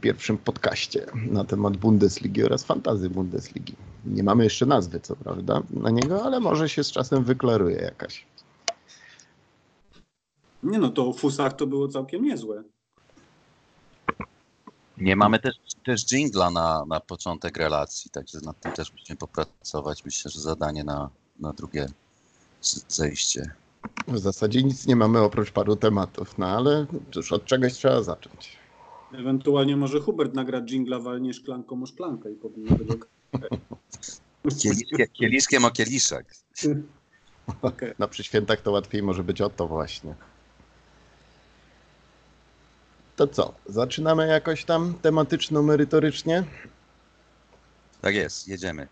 pierwszym podcaście na temat Bundesligi oraz fantazy Bundesligi. Nie mamy jeszcze nazwy, co prawda, na niego, ale może się z czasem wyklaruje jakaś. Nie no, to o fusach to było całkiem niezłe. Nie mamy też, też jingla na, na początek relacji, także nad tym też musimy popracować. Myślę, że zadanie na, na drugie zejście. W zasadzie nic nie mamy oprócz paru tematów, no ale cóż, od czegoś trzeba zacząć. Ewentualnie może Hubert nagra jingla, walnie szklanką o szklankę i powinno być. Kieliskie, kieliskiem o kieliszek. Okay. Na przyświętach to łatwiej może być o to właśnie. To co, zaczynamy jakoś tam tematyczno, merytorycznie? Tak jest, jedziemy.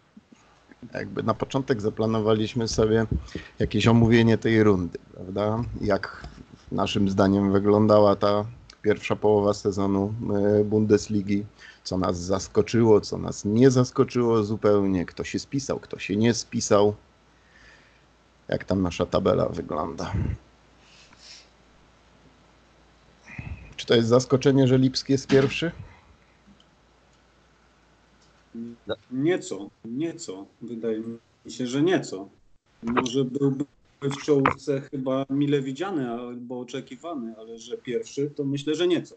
Jakby na początek zaplanowaliśmy sobie jakieś omówienie tej rundy, prawda? Jak naszym zdaniem wyglądała ta pierwsza połowa sezonu e, Bundesligi, co nas zaskoczyło, co nas nie zaskoczyło zupełnie, kto się spisał, kto się nie spisał. Jak tam nasza tabela wygląda? Czy to jest zaskoczenie, że Lipski jest pierwszy? Nieco, nieco. Wydaje mi się, że nieco. Może byłby w czołówce chyba mile widziany albo oczekiwany, ale że pierwszy, to myślę, że nieco.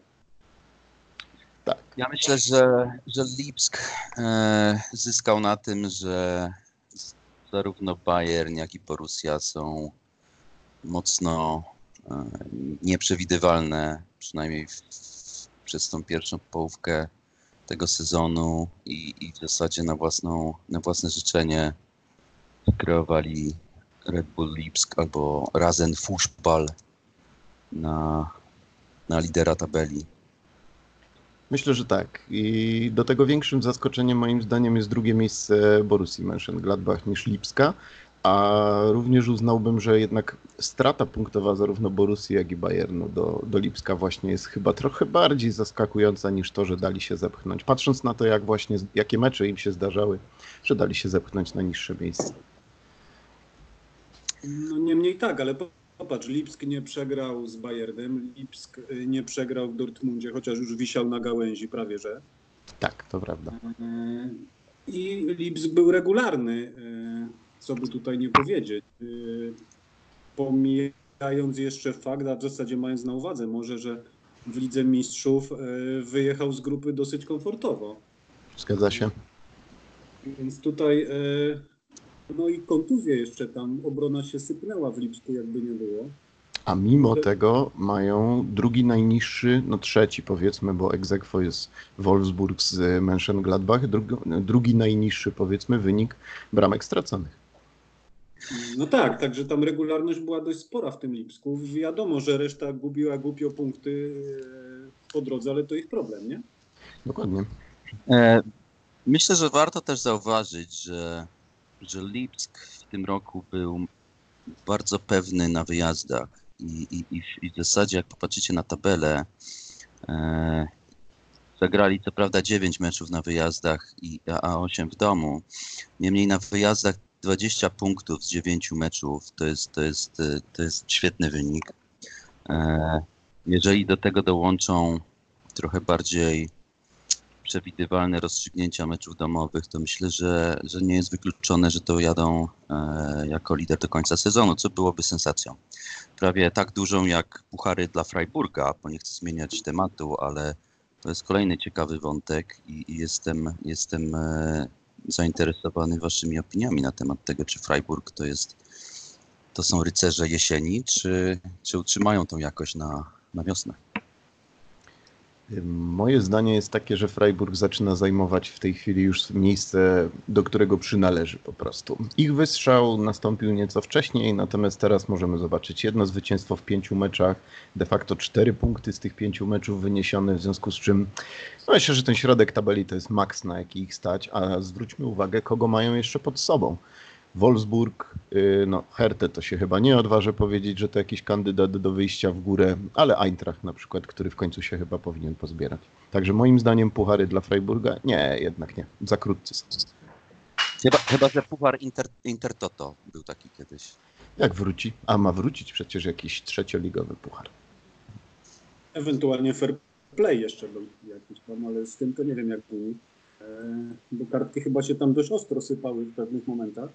Tak. Ja myślę, że, że Lipsk e, zyskał na tym, że zarówno Bayern, jak i Borussia są mocno e, nieprzewidywalne, przynajmniej w, przez tą pierwszą połówkę tego sezonu i, i w zasadzie na, własną, na własne życzenie kreowali Red Bull Lipsk albo Razen Fußball na, na lidera tabeli. Myślę, że tak. I do tego większym zaskoczeniem moim zdaniem jest drugie miejsce Borussii Mönchengladbach niż Lipska, a również uznałbym, że jednak strata punktowa zarówno Borussii, jak i Bayernu do, do Lipska właśnie jest chyba trochę bardziej zaskakująca niż to, że dali się zepchnąć. Patrząc na to, jak właśnie, jakie mecze im się zdarzały, że dali się zepchnąć na niższe miejsce. No niemniej tak, ale popatrz, Lipsk nie przegrał z Bayernem, Lipsk y, nie przegrał w Dortmundzie, chociaż już wisiał na gałęzi prawie, że. Tak, to prawda. Y, I Lipsk był regularny, y, co by tutaj nie powiedzieć. Pomijając jeszcze fakt, a w zasadzie mając na uwadze może, że w Lidze Mistrzów wyjechał z grupy dosyć komfortowo. Zgadza się. Więc tutaj no i kontuzje jeszcze tam, obrona się sypnęła w Lipsku, jakby nie było. A mimo tego mają drugi najniższy, no trzeci powiedzmy, bo egzekwo jest Wolfsburg z Mönchengladbach, drugi, drugi najniższy powiedzmy wynik bramek straconych. No tak, także tam regularność była dość spora w tym Lipsku. Wiadomo, że reszta gubiła głupio punkty e, po drodze, ale to ich problem, nie? Dokładnie. E, myślę, że warto też zauważyć, że że Lipsk w tym roku był bardzo pewny na wyjazdach i, i, i w zasadzie jak popatrzycie na tabelę, e, zagrali co prawda 9 meczów na wyjazdach, i, a 8 w domu. Niemniej na wyjazdach 20 punktów z 9 meczów to jest, to jest, to jest świetny wynik. E, jeżeli do tego dołączą trochę bardziej przewidywalne rozstrzygnięcia meczów domowych, to myślę, że, że nie jest wykluczone, że to jadą e, jako lider do końca sezonu, co byłoby sensacją. Prawie tak dużą jak puchary dla Freiburga, bo nie chcę zmieniać tematu, ale to jest kolejny ciekawy wątek i, i jestem, jestem e, zainteresowany waszymi opiniami na temat tego, czy Freiburg to jest to są rycerze jesieni, czy, czy utrzymają tą jakość na, na wiosnę. Moje zdanie jest takie, że Freiburg zaczyna zajmować w tej chwili już miejsce, do którego przynależy po prostu. Ich wystrzał nastąpił nieco wcześniej, natomiast teraz możemy zobaczyć jedno zwycięstwo w pięciu meczach, de facto cztery punkty z tych pięciu meczów wyniesione, w związku z czym no myślę, że ten środek tabeli to jest maks, na jaki ich stać, a zwróćmy uwagę, kogo mają jeszcze pod sobą. Wolfsburg, no Hertę to się chyba nie odważę powiedzieć, że to jakiś kandydat do wyjścia w górę, ale Eintracht na przykład, który w końcu się chyba powinien pozbierać. Także moim zdaniem puchary dla Freiburga? Nie, jednak nie. Za krótcy są. Chyba, chyba że puchar Inter, Intertoto był taki kiedyś. Jak wróci? A ma wrócić przecież jakiś trzecioligowy puchar. Ewentualnie fair play jeszcze był jakiś tam, ale z tym to nie wiem jak nich. E, bo kartki chyba się tam dość ostro sypały w pewnych momentach.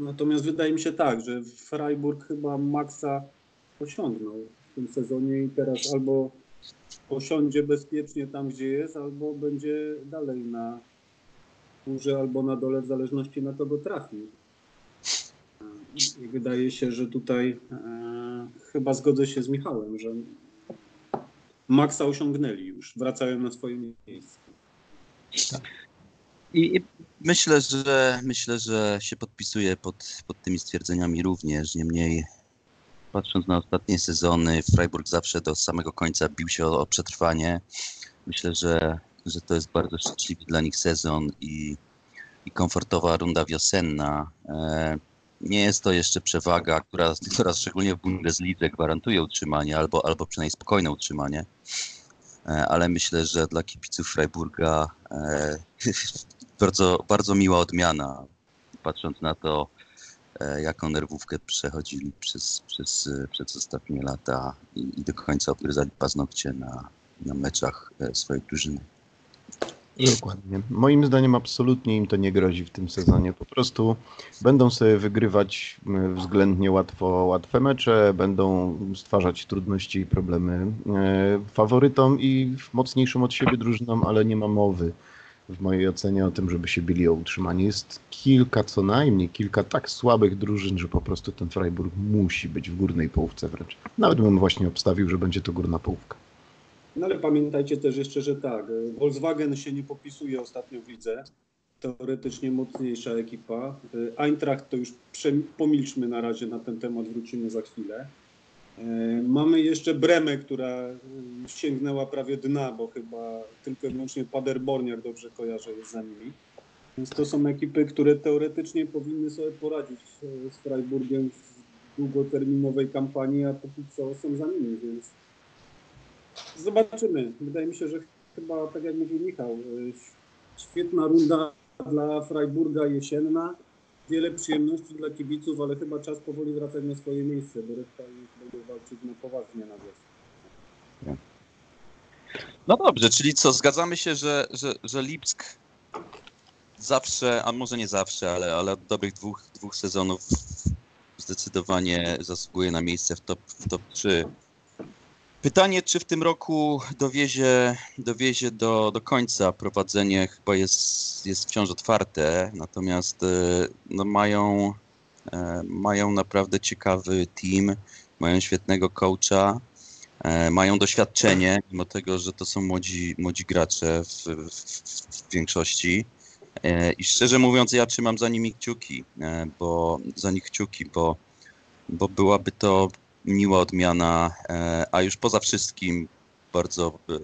Natomiast wydaje mi się tak, że Freiburg chyba maksa osiągnął w tym sezonie i teraz albo osiądzie bezpiecznie tam, gdzie jest, albo będzie dalej na górze albo na dole, w zależności na to go trafi. I wydaje się, że tutaj e, chyba zgodzę się z Michałem, że maksa osiągnęli już, wracają na swoje miejsce. I, I myślę, że myślę, że się podpisuję pod, pod tymi stwierdzeniami również. Niemniej, patrząc na ostatnie sezony, Freiburg zawsze do samego końca bił się o, o przetrwanie. Myślę, że, że to jest bardzo szczęśliwy dla nich sezon i, i komfortowa runda wiosenna. E, nie jest to jeszcze przewaga, która, która szczególnie w Bundeslidze gwarantuje utrzymanie albo, albo przynajmniej spokojne utrzymanie. E, ale myślę, że dla kibiców Freiburga e, bardzo, bardzo miła odmiana, patrząc na to, e, jaką nerwówkę przechodzili przez, przez, e, przez ostatnie lata i, i do końca obgryzali paznokcie na, na meczach e, swojej drużyny. Dokładnie. Moim zdaniem absolutnie im to nie grozi w tym sezonie. Po prostu będą sobie wygrywać względnie łatwo, łatwe mecze, będą stwarzać trudności i problemy faworytom i mocniejszym od siebie drużynom, ale nie ma mowy w mojej ocenie o tym, żeby się bili o utrzymanie. Jest kilka, co najmniej kilka tak słabych drużyn, że po prostu ten Freiburg musi być w górnej połówce wręcz. Nawet bym właśnie obstawił, że będzie to górna połówka. No ale pamiętajcie też jeszcze, że tak, Volkswagen się nie popisuje ostatnio w lidze. Teoretycznie mocniejsza ekipa. Eintracht to już pomilczmy na razie na ten temat, wrócimy za chwilę. E, Mamy jeszcze Bremę, która e, sięgnęła prawie dna, bo chyba tylko i wyłącznie Paderborn, jak dobrze kojarzę, jest za nimi. Więc to są ekipy, które teoretycznie powinny sobie poradzić e, z Freiburgiem w długoterminowej kampanii, a póki co są za nimi, więc Zobaczymy. Wydaje mi się, że chyba, tak jak mówił Michał, świetna runda dla Freiburga jesienna. Wiele przyjemności dla kibiców, ale chyba czas powoli wracać na swoje miejsce, bo reszta już będzie walczyć na poważnie na wiosnę. No dobrze, czyli co, zgadzamy się, że, że, że Lipsk zawsze, a może nie zawsze, ale, ale od dobrych dwóch, dwóch sezonów zdecydowanie zasługuje na miejsce w top, w top 3. Pytanie, czy w tym roku dowiezie, dowiezie do, do końca prowadzenie chyba jest, jest wciąż otwarte, natomiast e, no mają, e, mają naprawdę ciekawy team, mają świetnego coacha, e, mają doświadczenie, mimo tego, że to są młodzi, młodzi gracze w, w, w większości. I szczerze mówiąc, ja trzymam za nimi kciuki, bo za nich kciuki, bo, bo byłaby to miła odmiana, e, a już poza wszystkim bardzo, e,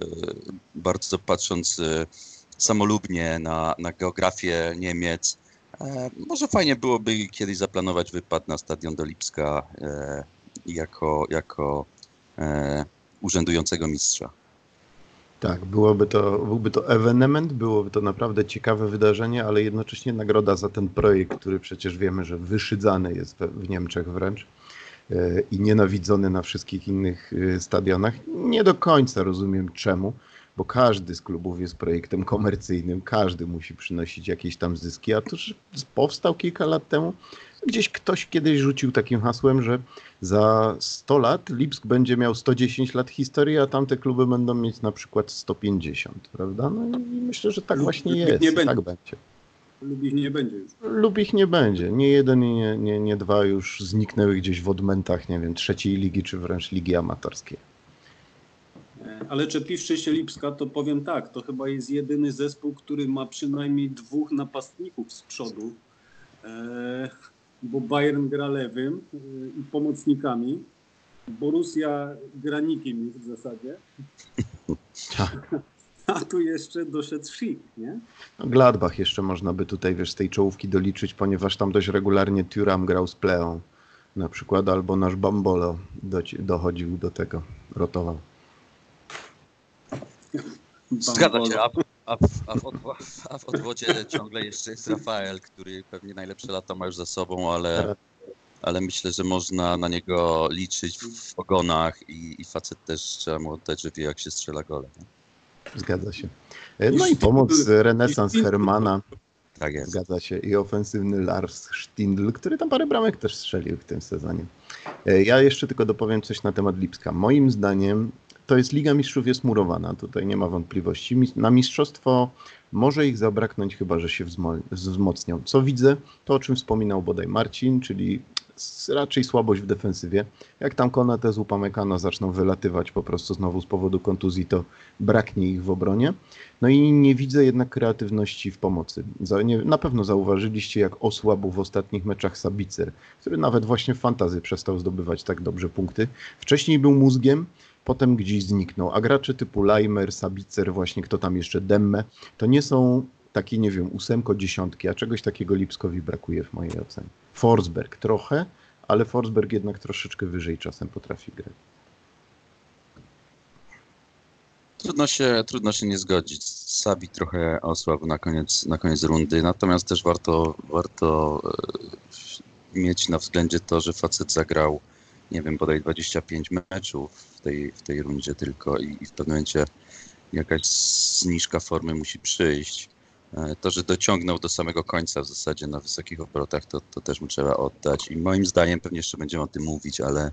bardzo patrząc samolubnie na, na geografię Niemiec, e, może fajnie byłoby kiedyś zaplanować wypad na stadion do Lipska jako, jako urzędującego mistrza. Tak, byłoby to, byłby to ewenement, byłoby to naprawdę ciekawe wydarzenie, ale jednocześnie nagroda za ten projekt, który przecież wiemy, że wyszydzany jest w Niemczech wręcz i nienawidzony na wszystkich innych e, stadionach. Nie do końca rozumiem czemu, bo każdy z klubów jest projektem komercyjnym, każdy musi przynosić jakieś tam zyski, a to powstał kilka lat temu. Gdzieś ktoś kiedyś rzucił takim hasłem, że za 100 lat Lipsk będzie miał 110 lat historii, a tamte kluby będą mieć na przykład 150, prawda? No i myślę, że tak właśnie jest. nie będzie. Tak będzie. Lub ich nie będzie już. Lub ich nie będzie. Nie jeden i nie, nie, nie dwa już zniknęły gdzieś w odmętach, nie wiem, trzeciej ligi czy wręcz ligi amatorskiej. E, Ale czepiwszy się Lipska, to powiem tak, to chyba jest jedyny zespół, który ma przynajmniej dwóch napastników z przodu, e, bo Bayern gra lewym e, i pomocnikami, Borussia gra nikim już w zasadzie, a tu jeszcze doszedł Schick, nie? No, Gladbach jeszcze można by tutaj, wiesz, z tej czołówki doliczyć, ponieważ tam dość regularnie Thuram grał z Pleą na przykład, albo nasz Bambolo dochodził do tego, rotował. Zgadza się, a, a, w- a, w odwo- a w odwodzie ciągle jeszcze jest Rafael, który pewnie najlepsze lata ma już za sobą, ale, ale myślę, że można na niego liczyć w ogonach i, i facet też trzeba mu oddać, że wie jak się strzela gole. Nie? Zgadza się. E, No i pomoc renesans Hermana. Tak jest. Zgadza się. I ofensywny Lars Stindl, który tam parę bramek też strzelił w tym sezonie. E, Ja jeszcze tylko dopowiem coś na temat Lipska. Moim zdaniem to jest Liga Mistrzów jest murowana, tutaj nie ma wątpliwości. Na mistrzostwo może ich zabraknąć, chyba że się wzmo- wzmocnią. Co widzę, to o czym wspominał bodaj Marcin, czyli raczej słabość w defensywie. Jak tam Konate z Upamecano zaczną wylatywać po prostu znowu z powodu kontuzji, to braknie ich w obronie. No i nie widzę jednak kreatywności w pomocy. Na pewno zauważyliście, jak osłabł w ostatnich meczach Sabicer, który nawet właśnie w fantazy przestał zdobywać tak dobrze punkty. Wcześniej był mózgiem, potem gdzieś zniknął. A gracze typu Leimer, Sabicer, właśnie kto tam jeszcze, Demme, to nie są takie, nie wiem, ósemko, dziesiątki, a czegoś takiego Lipskowi brakuje w mojej ocenie. Forsberg trochę, ale Forsberg jednak troszeczkę wyżej czasem potrafi grać. Trudno się, trudno się nie zgodzić. Sabi trochę osłabł na koniec, na koniec rundy, natomiast też warto, warto e, mieć na względzie to, że facet zagrał, nie wiem, bodaj 25 meczów w tej, w tej rundzie tylko i, i w pewnym momencie jakaś zniżka formy musi przyjść. E, To, że dociągnął do samego końca w zasadzie na wysokich obrotach, to, to też mu trzeba oddać. I moim zdaniem, pewnie jeszcze będziemy o tym mówić, ale,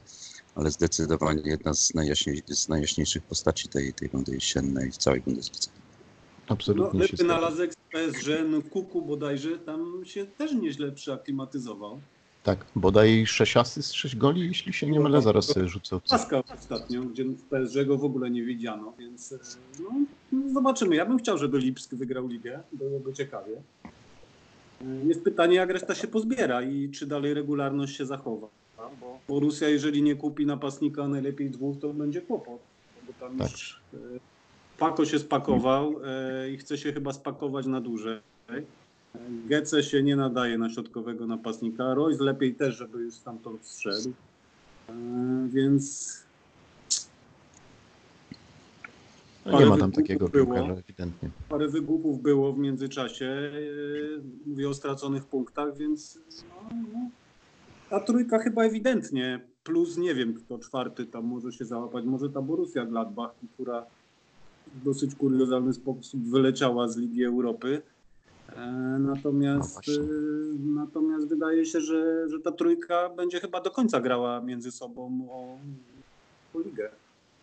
ale zdecydowanie jedna z, najjaśniej, z najjaśniejszych postaci tej, tej rundy jesiennej w całej Bundeslidze. No, Absolutnie zgadzam. wynalazek z PSG, no Kuku bodajże, tam się też nieźle przyaklimatyzował. Tak, bodaj 6 asyst, 6 goli, jeśli się nie mylę, zaraz sobie rzucę. Paska ostatnio, gdzie w PSG go w ogóle nie widziano, więc e, no, zobaczymy. Ja bym chciał, żeby Lipsk wygrał ligę, byłoby ciekawie. E, Jest pytanie, jak reszta się pozbiera i czy dalej regularność się zachowa. Bo Borussia, jeżeli nie kupi napastnika najlepiej dwóch, to będzie kłopot. Bo tam Tak. już e, Pako się spakował i chce się chyba spakować na dłużej. Gece się nie nadaje na środkowego napastnika. Royce lepiej też, żeby już stamtąd zszedł. E, więc No, nie ma tam takiego było. piłkarza ewidentnie. parę wygłupów było w międzyczasie. e, Mówię o straconych punktach, więc no, no, ta trójka chyba ewidentnie. Plus nie wiem, kto czwarty tam może się załapać. Może ta Borussia Gladbach, która w dosyć kuriozalny sposób wyleciała z Ligi Europy. E, No Natomiast, właśnie. e, natomiast wydaje się, że, że ta trójka będzie chyba do końca grała między sobą o, o ligę.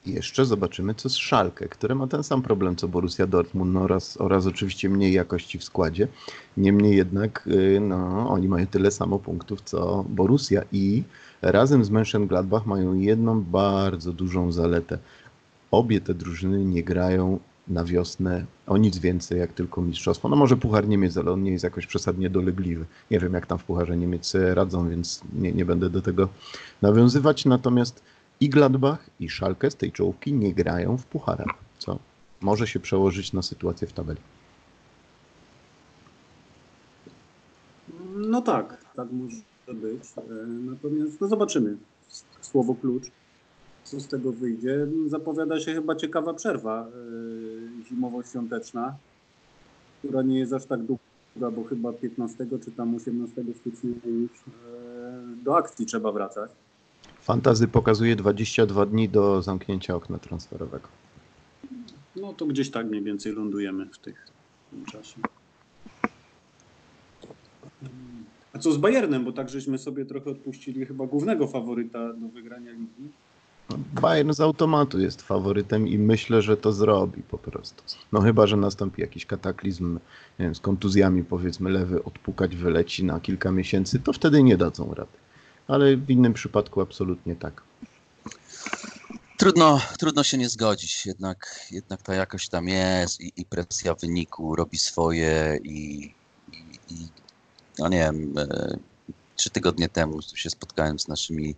I jeszcze zobaczymy, co z Szalkę, który ma ten sam problem co Borussia Dortmund no oraz, oraz oczywiście mniej jakości w składzie. Niemniej jednak y, no, oni mają tyle samo punktów co Borussia i razem z Mönchengladbach mają jedną bardzo dużą zaletę. Obie te drużyny nie grają na wiosnę o nic więcej jak tylko mistrzostwo. No może Puchar Niemiec, ale on nie jest jakoś przesadnie dolegliwy. Nie wiem jak tam w Pucharze Niemiec sobie radzą, więc nie, nie będę do tego nawiązywać. Natomiast i Gladbach, i Schalke z tej czołówki nie grają w pucharach, co może się przełożyć na sytuację w tabeli. No tak, tak może być. E, Natomiast no zobaczymy. Słowo klucz. Co z tego wyjdzie? Zapowiada się chyba ciekawa przerwa e, zimowo-świąteczna, która nie jest aż tak długa, bo chyba 15 czy tam 18 stycznia już e, do akcji trzeba wracać. Fantazy pokazuje 22 dni do zamknięcia okna transferowego. No to gdzieś tak mniej więcej lądujemy w tych w tym czasie. A co z Bayernem, bo tak żeśmy sobie trochę odpuścili chyba głównego faworyta do wygrania ligi. Bayern z automatu jest faworytem i myślę, że to zrobi po prostu. No chyba, że nastąpi jakiś kataklizm nie wiem, z kontuzjami, powiedzmy lewy odpukać wyleci na kilka miesięcy, to wtedy nie dadzą rady. Ale w innym przypadku absolutnie tak. Trudno, trudno się nie zgodzić, jednak, jednak ta jakość tam jest i, i presja wyniku robi swoje i, i, i no nie wiem, e, trzy tygodnie temu się spotkałem z naszymi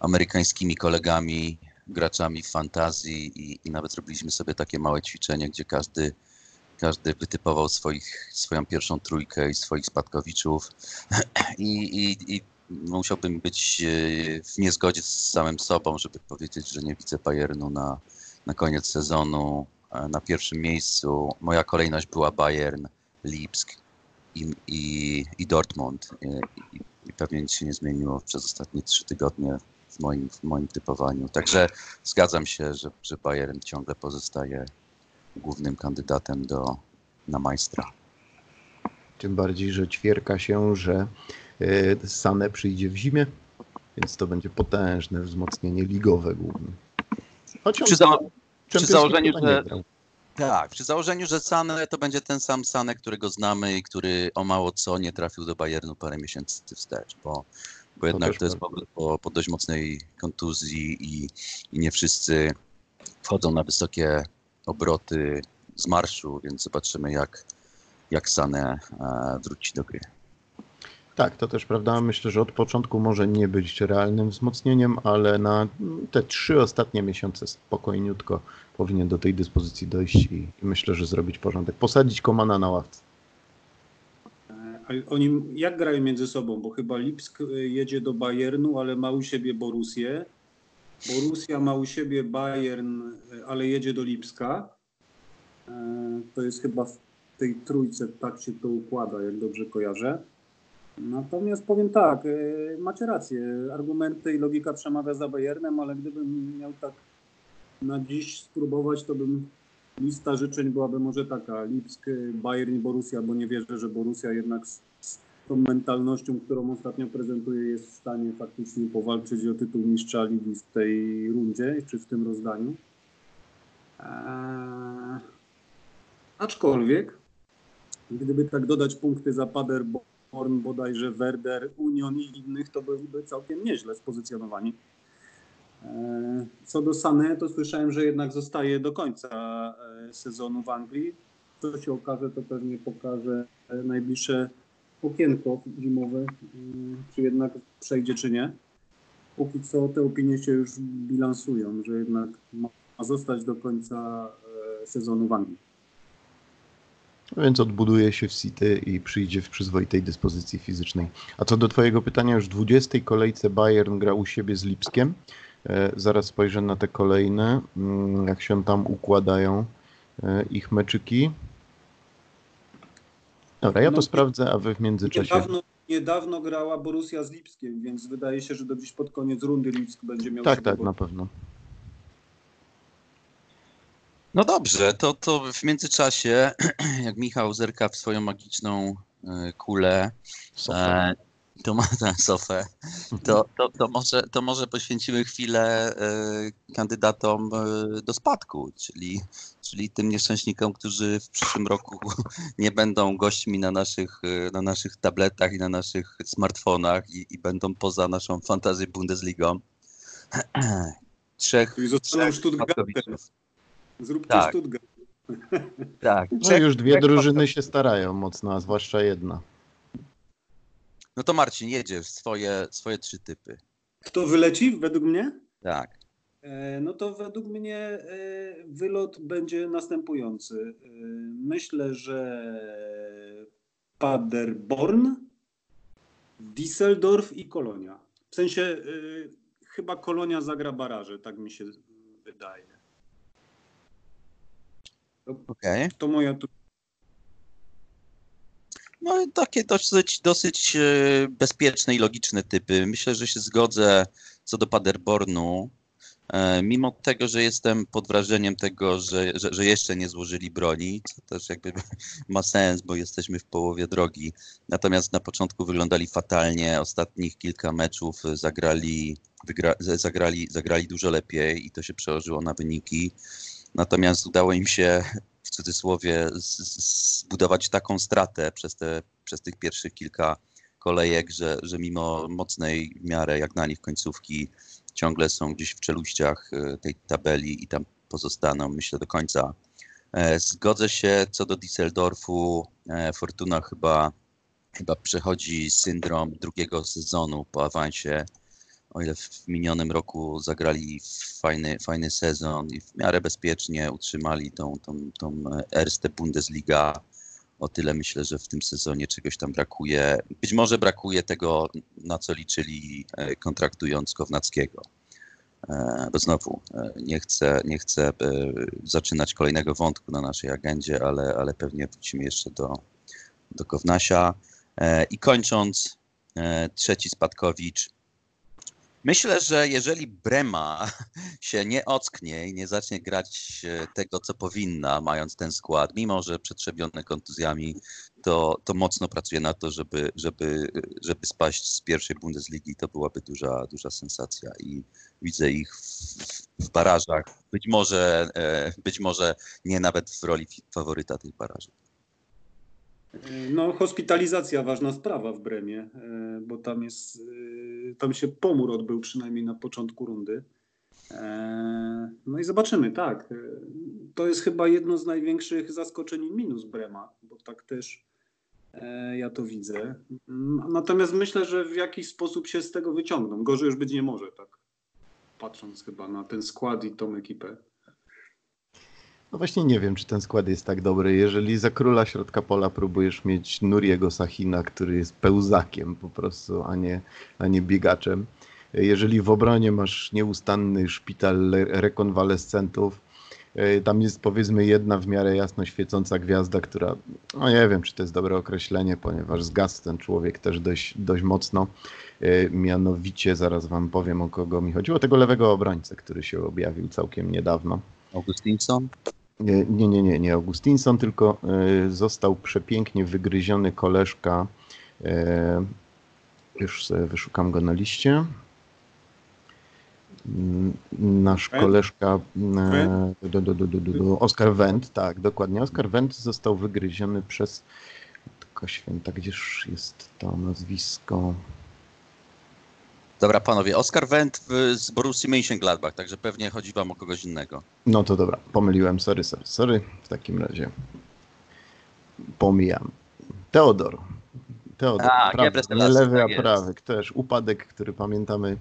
amerykańskimi kolegami, graczami fantazji i, i nawet zrobiliśmy sobie takie małe ćwiczenie, gdzie każdy, każdy wytypował swoich, swoją pierwszą trójkę i swoich spadkowiczów i, i, i musiałbym być e, w niezgodzie z samym sobą, żeby powiedzieć, że nie widzę Bayernu na, na koniec sezonu. E, Na pierwszym miejscu moja kolejność była Bayern, Lipsk i, i, i Dortmund. E, I i pewnie nic się nie zmieniło przez ostatnie trzy tygodnie w moim, w moim typowaniu. Także zgadzam się, że, że Bayern ciągle pozostaje głównym kandydatem do, na majstra. Tym bardziej, że ćwierka się, że e, Sane przyjdzie w zimie, więc to będzie potężne wzmocnienie ligowe głównie. Choć on Przy, za, przy założeniu, że tak, przy założeniu, że Sane to będzie ten sam Sane, którego znamy i który o mało co nie trafił do Bayernu parę miesięcy wstecz, bo, bo jednak to, jest po, po dość mocnej kontuzji i, i nie wszyscy wchodzą na wysokie obroty z marszu, więc zobaczymy jak, jak Sane e, wróci do gry. Tak, to też prawda. Myślę, że od początku może nie być realnym wzmocnieniem, ale na te trzy ostatnie miesiące spokojniutko powinien do tej dyspozycji dojść i, i myślę, że zrobić porządek. Posadzić Komana na ławce. Oni jak grają między sobą? Bo chyba Lipsk y, jedzie do Bayernu, ale ma u siebie Borussię. Borussia ma u siebie Bayern, y, ale jedzie do Lipska. E, To jest chyba w tej trójce tak się to układa, jak dobrze kojarzę. Natomiast powiem tak, macie rację, argumenty i logika przemawia za Bayernem, ale gdybym miał tak na dziś spróbować, to bym lista życzeń byłaby może taka, Lipsk, Bayern i Borussia, bo nie wierzę, że Borussia jednak z, z tą mentalnością, którą ostatnio prezentuje, jest w stanie faktycznie powalczyć o tytuł mistrza ligi w tej rundzie, czy w tym rozdaniu. Eee, aczkolwiek, gdyby tak dodać punkty za Paderborn, bodajże Werder, Union i innych, to byliby całkiem nieźle spozycjonowani. E, Co do Sané, to słyszałem, że jednak zostaje do końca e, sezonu w Anglii. Co się okaże, to pewnie pokaże e, najbliższe okienko zimowe, czy jednak przejdzie, czy nie. Póki co te opinie się już bilansują, że jednak ma zostać do końca sezonu w Anglii. Więc odbuduje się w City i przyjdzie w przyzwoitej dyspozycji fizycznej. A co do Twojego pytania, już w 20 kolejce Bayern gra u siebie z Lipskiem. E, Zaraz spojrzę na te kolejne, mm, jak się tam układają e, ich meczyki. Dobra, ja to No, sprawdzę, a Wy w międzyczasie. Niedawno, niedawno grała Borussia z Lipskiem, więc wydaje się, że do gdzieś pod koniec rundy Lipsk będzie miał Tak, tak, bo- na pewno. No dobrze, to, to w międzyczasie, jak Michał zerka w swoją magiczną e, kulę, Sofa. To ma tę sofę, to, to, to, może, to może poświęcimy chwilę e, kandydatom e, do spadku, czyli, czyli tym nieszczęśnikom, którzy w przyszłym roku nie będą gośćmi na naszych, e, na naszych tabletach i na naszych smartfonach i, i będą poza naszą fantazję Bundesligą. Trzech, Czyli zostaną trzech Stuttgartem. Zróbcie Tak. Stuttgart. Tak, No już dwie drużyny się starają mocno, a zwłaszcza jedna. No to Marcin, jedziesz swoje, swoje trzy typy. Kto wyleci według mnie? Tak. E, No to według mnie e, wylot będzie następujący. E, Myślę, że Paderborn, Düsseldorf i Kolonia. W sensie chyba Kolonia zagra baraże, tak mi się wydaje. Okej. To moja tu No takie dosyć, dosyć e, bezpieczne i logiczne typy. Myślę, że się zgodzę co do Paderbornu. E, Mimo tego, że jestem pod wrażeniem tego, że, że, że jeszcze nie złożyli broni, co też jakby ma sens, bo jesteśmy w połowie drogi. Natomiast na początku wyglądali fatalnie. Ostatnich kilka meczów zagrali, wygra, zagrali, zagrali dużo lepiej i to się przełożyło na wyniki. Natomiast udało im się w cudzysłowie zbudować taką stratę przez, te, przez tych pierwszych kilka kolejek, że, że mimo mocnej w miarę jak na nich końcówki ciągle są gdzieś w czeluściach e, tej tabeli i tam pozostaną, myślę, do końca. E, Zgodzę się co do Düsseldorfu. E, Fortuna chyba, chyba przechodzi syndrom drugiego sezonu po awansie. O ile w minionym roku zagrali fajny, fajny sezon i w miarę bezpiecznie utrzymali tą, tą, tą Erste Bundesliga, o tyle myślę, że w tym sezonie czegoś tam brakuje. Być może brakuje tego, na co liczyli e, kontraktując Kownackiego. E, Bo znowu, e, nie chcę, nie chcę e, zaczynać kolejnego wątku na naszej agendzie, ale, ale pewnie wrócimy jeszcze do, do Kownasia. E, I kończąc, e, trzeci Spadkowicz. Myślę, że jeżeli Brema się nie ocknie i nie zacznie grać e, tego, co powinna, mając ten skład, mimo że przetrzebione kontuzjami, to, to mocno pracuje na to, żeby, żeby, żeby spaść z pierwszej Bundesligi. To byłaby duża, duża sensacja i widzę ich w, w barażach. Być może, e, być może nie nawet w roli faworyta tych baraży. No, hospitalizacja ważna sprawa w Bremie, e, bo tam jest, e, tam się pomór odbył przynajmniej na początku rundy. E, no i zobaczymy, tak. To jest chyba jedno z największych zaskoczeń minus Brema, bo tak też ja to widzę. Natomiast myślę, że w jakiś sposób się z tego wyciągną. Gorzej już być nie może, tak. Patrząc chyba na ten skład i tą ekipę. No właśnie nie wiem, czy ten skład jest tak dobry. Jeżeli za króla środka pola próbujesz mieć Nuriego Sachina, który jest pełzakiem po prostu, a nie, a nie biegaczem. Jeżeli w obronie masz nieustanny szpital rekonwalescentów, e, tam jest powiedzmy jedna w miarę jasno świecąca gwiazda, która, no nie wiem, czy to jest dobre określenie, ponieważ zgasł ten człowiek też dość, dość mocno. E, mianowicie, zaraz wam powiem o kogo mi chodziło, tego lewego obrońcę, który się objawił całkiem niedawno. Augustinson? Nie, nie, nie, nie Augustinson, tylko e, został przepięknie wygryziony koleżka. E, już sobie wyszukam go na liście. Mm, nasz koleżka e, do, do, do, Oskar Wendt, tak, dokładnie. Oskar Wendt został wygryziony przez tylko święta, gdzież jest to nazwisko? Dobra, panowie, Oskar Wendt z Borussii Mönchengladbach, także pewnie chodzi wam o kogoś innego. No to dobra, pomyliłem, sorry, sorry, sorry. W takim razie pomijam. Teodor. Teodor, a, prawy, nie lewy, tak a prawy. Też upadek, który pamiętamy.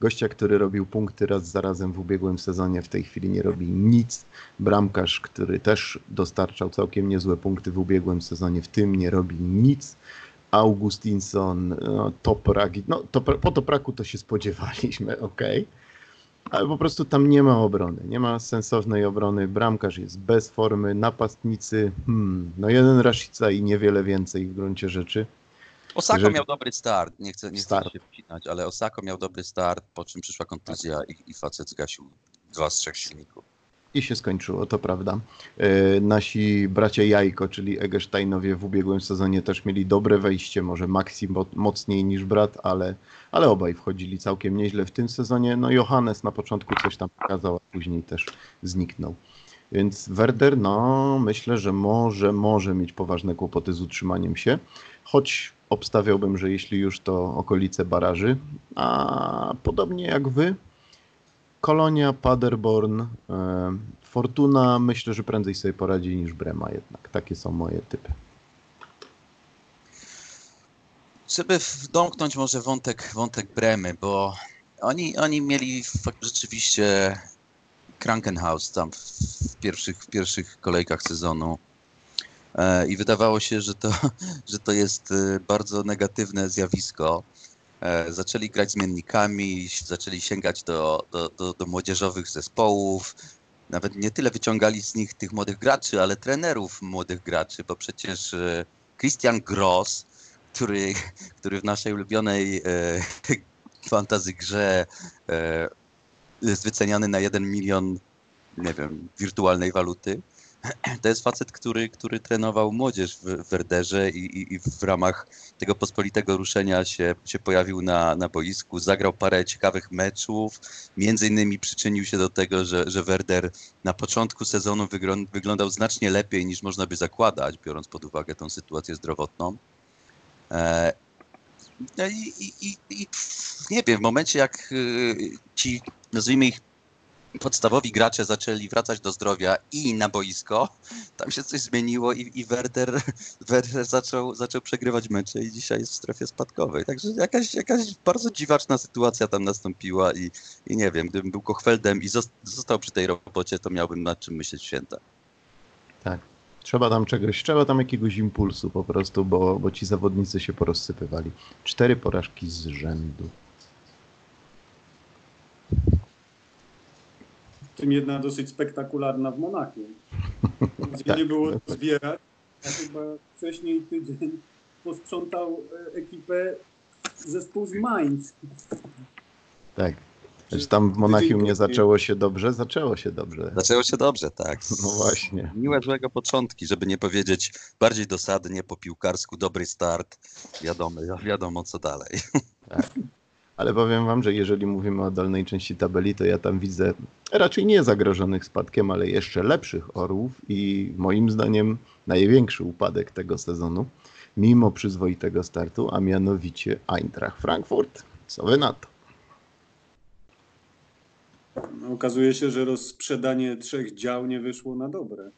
Gościa, który robił punkty raz za razem w ubiegłym sezonie, w tej chwili nie robi nic. Bramkarz, który też dostarczał całkiem niezłe punkty w ubiegłym sezonie, w tym nie robi nic. Augustinson, no, Toprak, no to, po Topraku to się spodziewaliśmy, ok, ale po prostu tam nie ma obrony, nie ma sensownej obrony, bramkarz jest bez formy, napastnicy, hmm, no jeden Rashica i niewiele więcej w gruncie rzeczy. Osako miał dobry start, nie chcę, nie chcę się wcinać, ale Osako miał dobry start, po czym przyszła kontuzja i, i facet zgasił dwa z trzech silników i się skończyło, to prawda. E, nasi bracia Jajko, czyli Egesteinowie w ubiegłym sezonie też mieli dobre wejście, może Maxi mocniej niż brat, ale, ale obaj wchodzili całkiem nieźle w tym sezonie. No Johannes na początku coś tam pokazał, a później też zniknął. Więc Werder, no myślę, że może, może mieć poważne kłopoty z utrzymaniem się, choć obstawiałbym, że jeśli już to okolice baraży, a podobnie jak wy, Kolonia, Paderborn, e, Fortuna myślę, że prędzej sobie poradzi niż Brema jednak. Takie są moje typy. Żeby domknąć może wątek, wątek Bremy, bo oni, oni mieli rzeczywiście Krankenhaus tam w pierwszych, w pierwszych kolejkach sezonu e, i wydawało się, że to, że to jest e, bardzo negatywne zjawisko. E, zaczęli grać zmiennikami, zaczęli sięgać do, do, do, do młodzieżowych zespołów. Nawet nie tyle wyciągali z nich tych młodych graczy, ale trenerów młodych graczy, bo przecież e, Christian Gross, który, który w naszej ulubionej e, fantazy grze jest wyceniany na 1 milion, nie wiem, wirtualnej waluty, to jest facet, który, który trenował młodzież w Werderze i, i, i, w ramach tego pospolitego ruszenia się, się pojawił na, na boisku, zagrał parę ciekawych meczów, między innymi przyczynił się do tego, że, że Werder na początku sezonu wyglądał znacznie lepiej niż można by zakładać, biorąc pod uwagę tą sytuację zdrowotną. E, no i, i, i, nie wiem, w momencie jak y, ci, nazwijmy ich podstawowi gracze zaczęli wracać do zdrowia i na boisko, tam się coś zmieniło i, i Werder, Werder zaczął, zaczął przegrywać mecze i dzisiaj jest w strefie spadkowej. Także jakaś, jakaś bardzo dziwaczna sytuacja tam nastąpiła i, i nie wiem, gdybym był Kochfeldem i został przy tej robocie, to miałbym nad czym myśleć święta. Tak. Trzeba tam czegoś, trzeba tam jakiegoś impulsu po prostu, bo, bo ci zawodnicy się porozsypywali. Cztery porażki z rzędu. Tym jedna dosyć spektakularna w Monachium, gdzie nie było zbierać. A chyba wcześniej tydzień posprzątał e, ekipę zespół z Mainz. Tak. Znaczy tam w Monachium nie zaczęło się dobrze? Zaczęło się dobrze. Zaczęło się dobrze, tak. No właśnie. Miłe złego początki, żeby nie powiedzieć bardziej dosadnie, po piłkarsku, dobry start, wiadomo, wiadomo co dalej. Ale powiem wam, że jeżeli mówimy o dolnej części tabeli, to ja tam widzę raczej nie zagrożonych spadkiem, ale jeszcze lepszych orłów i moim zdaniem największy upadek tego sezonu, mimo przyzwoitego startu, a mianowicie Eintracht Frankfurt. Co wy na to? No, okazuje się, że rozsprzedanie trzech dział nie wyszło na dobre.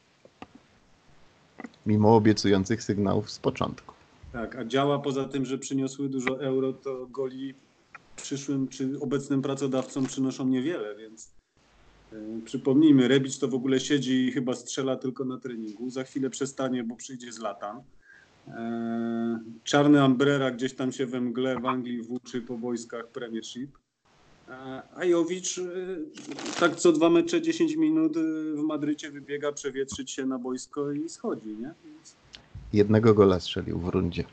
Mimo obiecujących sygnałów z początku. Tak, a działa poza tym, że przyniosły dużo euro, to goli przyszłym czy obecnym pracodawcom przynoszą niewiele, więc yy, przypomnijmy, Rebic to w ogóle siedzi i chyba strzela tylko na treningu. Za chwilę przestanie, bo przyjdzie z latan. Yy, Czarny Ambrera gdzieś tam się we mgle w Anglii włóczy po wojskach Premiership. E, A Jowicz tak co dwa mecze 10 minut w Madrycie wybiega przewietrzyć się na boisko i schodzi, nie? Jednego gola strzelił w rundzie.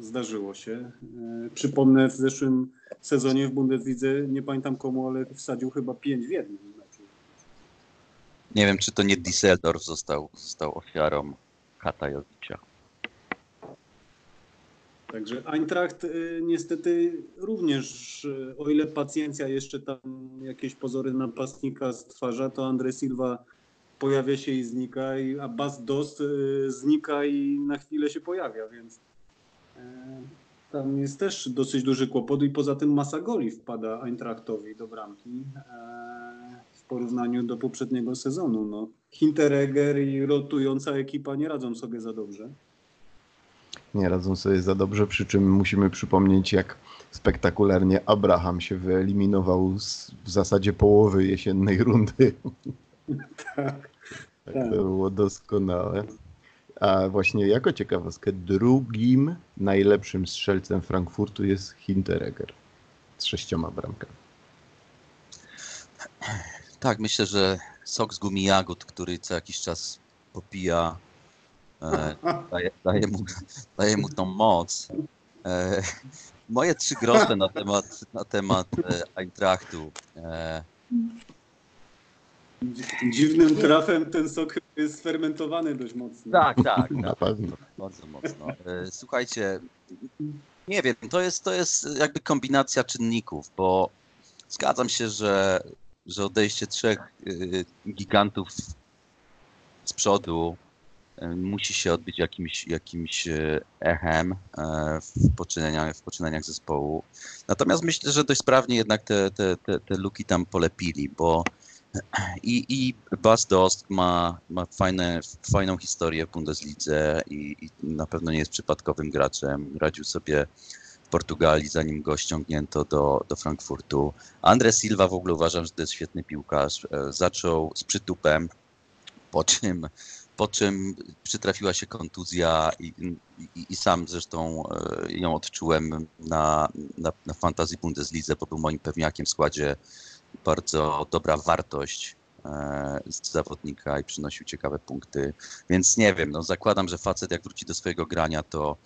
Zdarzyło się. E, Przypomnę, w zeszłym sezonie w Bundeslidze, nie pamiętam komu, ale wsadził chyba pięć w jednym meczu. Nie wiem, czy to nie Düsseldorf został, został ofiarą Katajowicza. Także Eintracht y, niestety również, y, o ile pacjencja jeszcze tam jakieś pozory napastnika stwarza, to Andre Silva pojawia się i znika, i- a Bas Dost znika i na chwilę się pojawia, więc tam jest też dosyć duży kłopot i poza tym masa goli wpada Eintrachtowi do bramki e, w porównaniu do poprzedniego sezonu. No. Hinteregger i rotująca ekipa nie radzą sobie za dobrze. Nie radzą sobie za dobrze, przy czym musimy przypomnieć, jak spektakularnie Abraham się wyeliminował z w zasadzie połowy jesiennej rundy. Tak. Tak, Tak. to było doskonałe. A właśnie jako ciekawostkę, drugim najlepszym strzelcem Frankfurtu jest Hinteregger z sześcioma bramkami. Tak, myślę, że sok z gumi jagód, który co jakiś czas popija, e, daje, daje, mu, daje mu tą moc. E, moje trzy grosze na temat, na temat e, Eintrachtu. E, Dziwnym trafem ten sok jest sfermentowany dość mocno. tak, tak, Na tak, pewno. bardzo mocno. E, słuchajcie, nie wiem, to jest, to jest jakby kombinacja czynników, bo zgadzam się, że, że odejście trzech y, gigantów z przodu y, musi się odbyć jakimś, jakimś echem e, w poczynaniach, w poczynaniach zespołu. Natomiast myślę, że dość sprawnie jednak te, te, te, te luki tam polepili, bo i, i Bas Dost ma, ma fajne, fajną historię w Bundeslidze i, i na pewno nie jest przypadkowym graczem. Radził sobie w Portugalii, zanim go ściągnięto do, do Frankfurtu. Andre Silva w ogóle uważam, że to jest świetny piłkarz. E, Zaczął z przytupem, po czym, po czym przytrafiła się kontuzja i, i, i sam zresztą e, ją odczułem na, na, na Fantasy Bundeslidze, bo był moim pewniakiem w składzie bardzo dobra wartość e, z zawodnika i przynosił ciekawe punkty. Więc nie wiem, no zakładam, że facet jak wróci do swojego grania, to,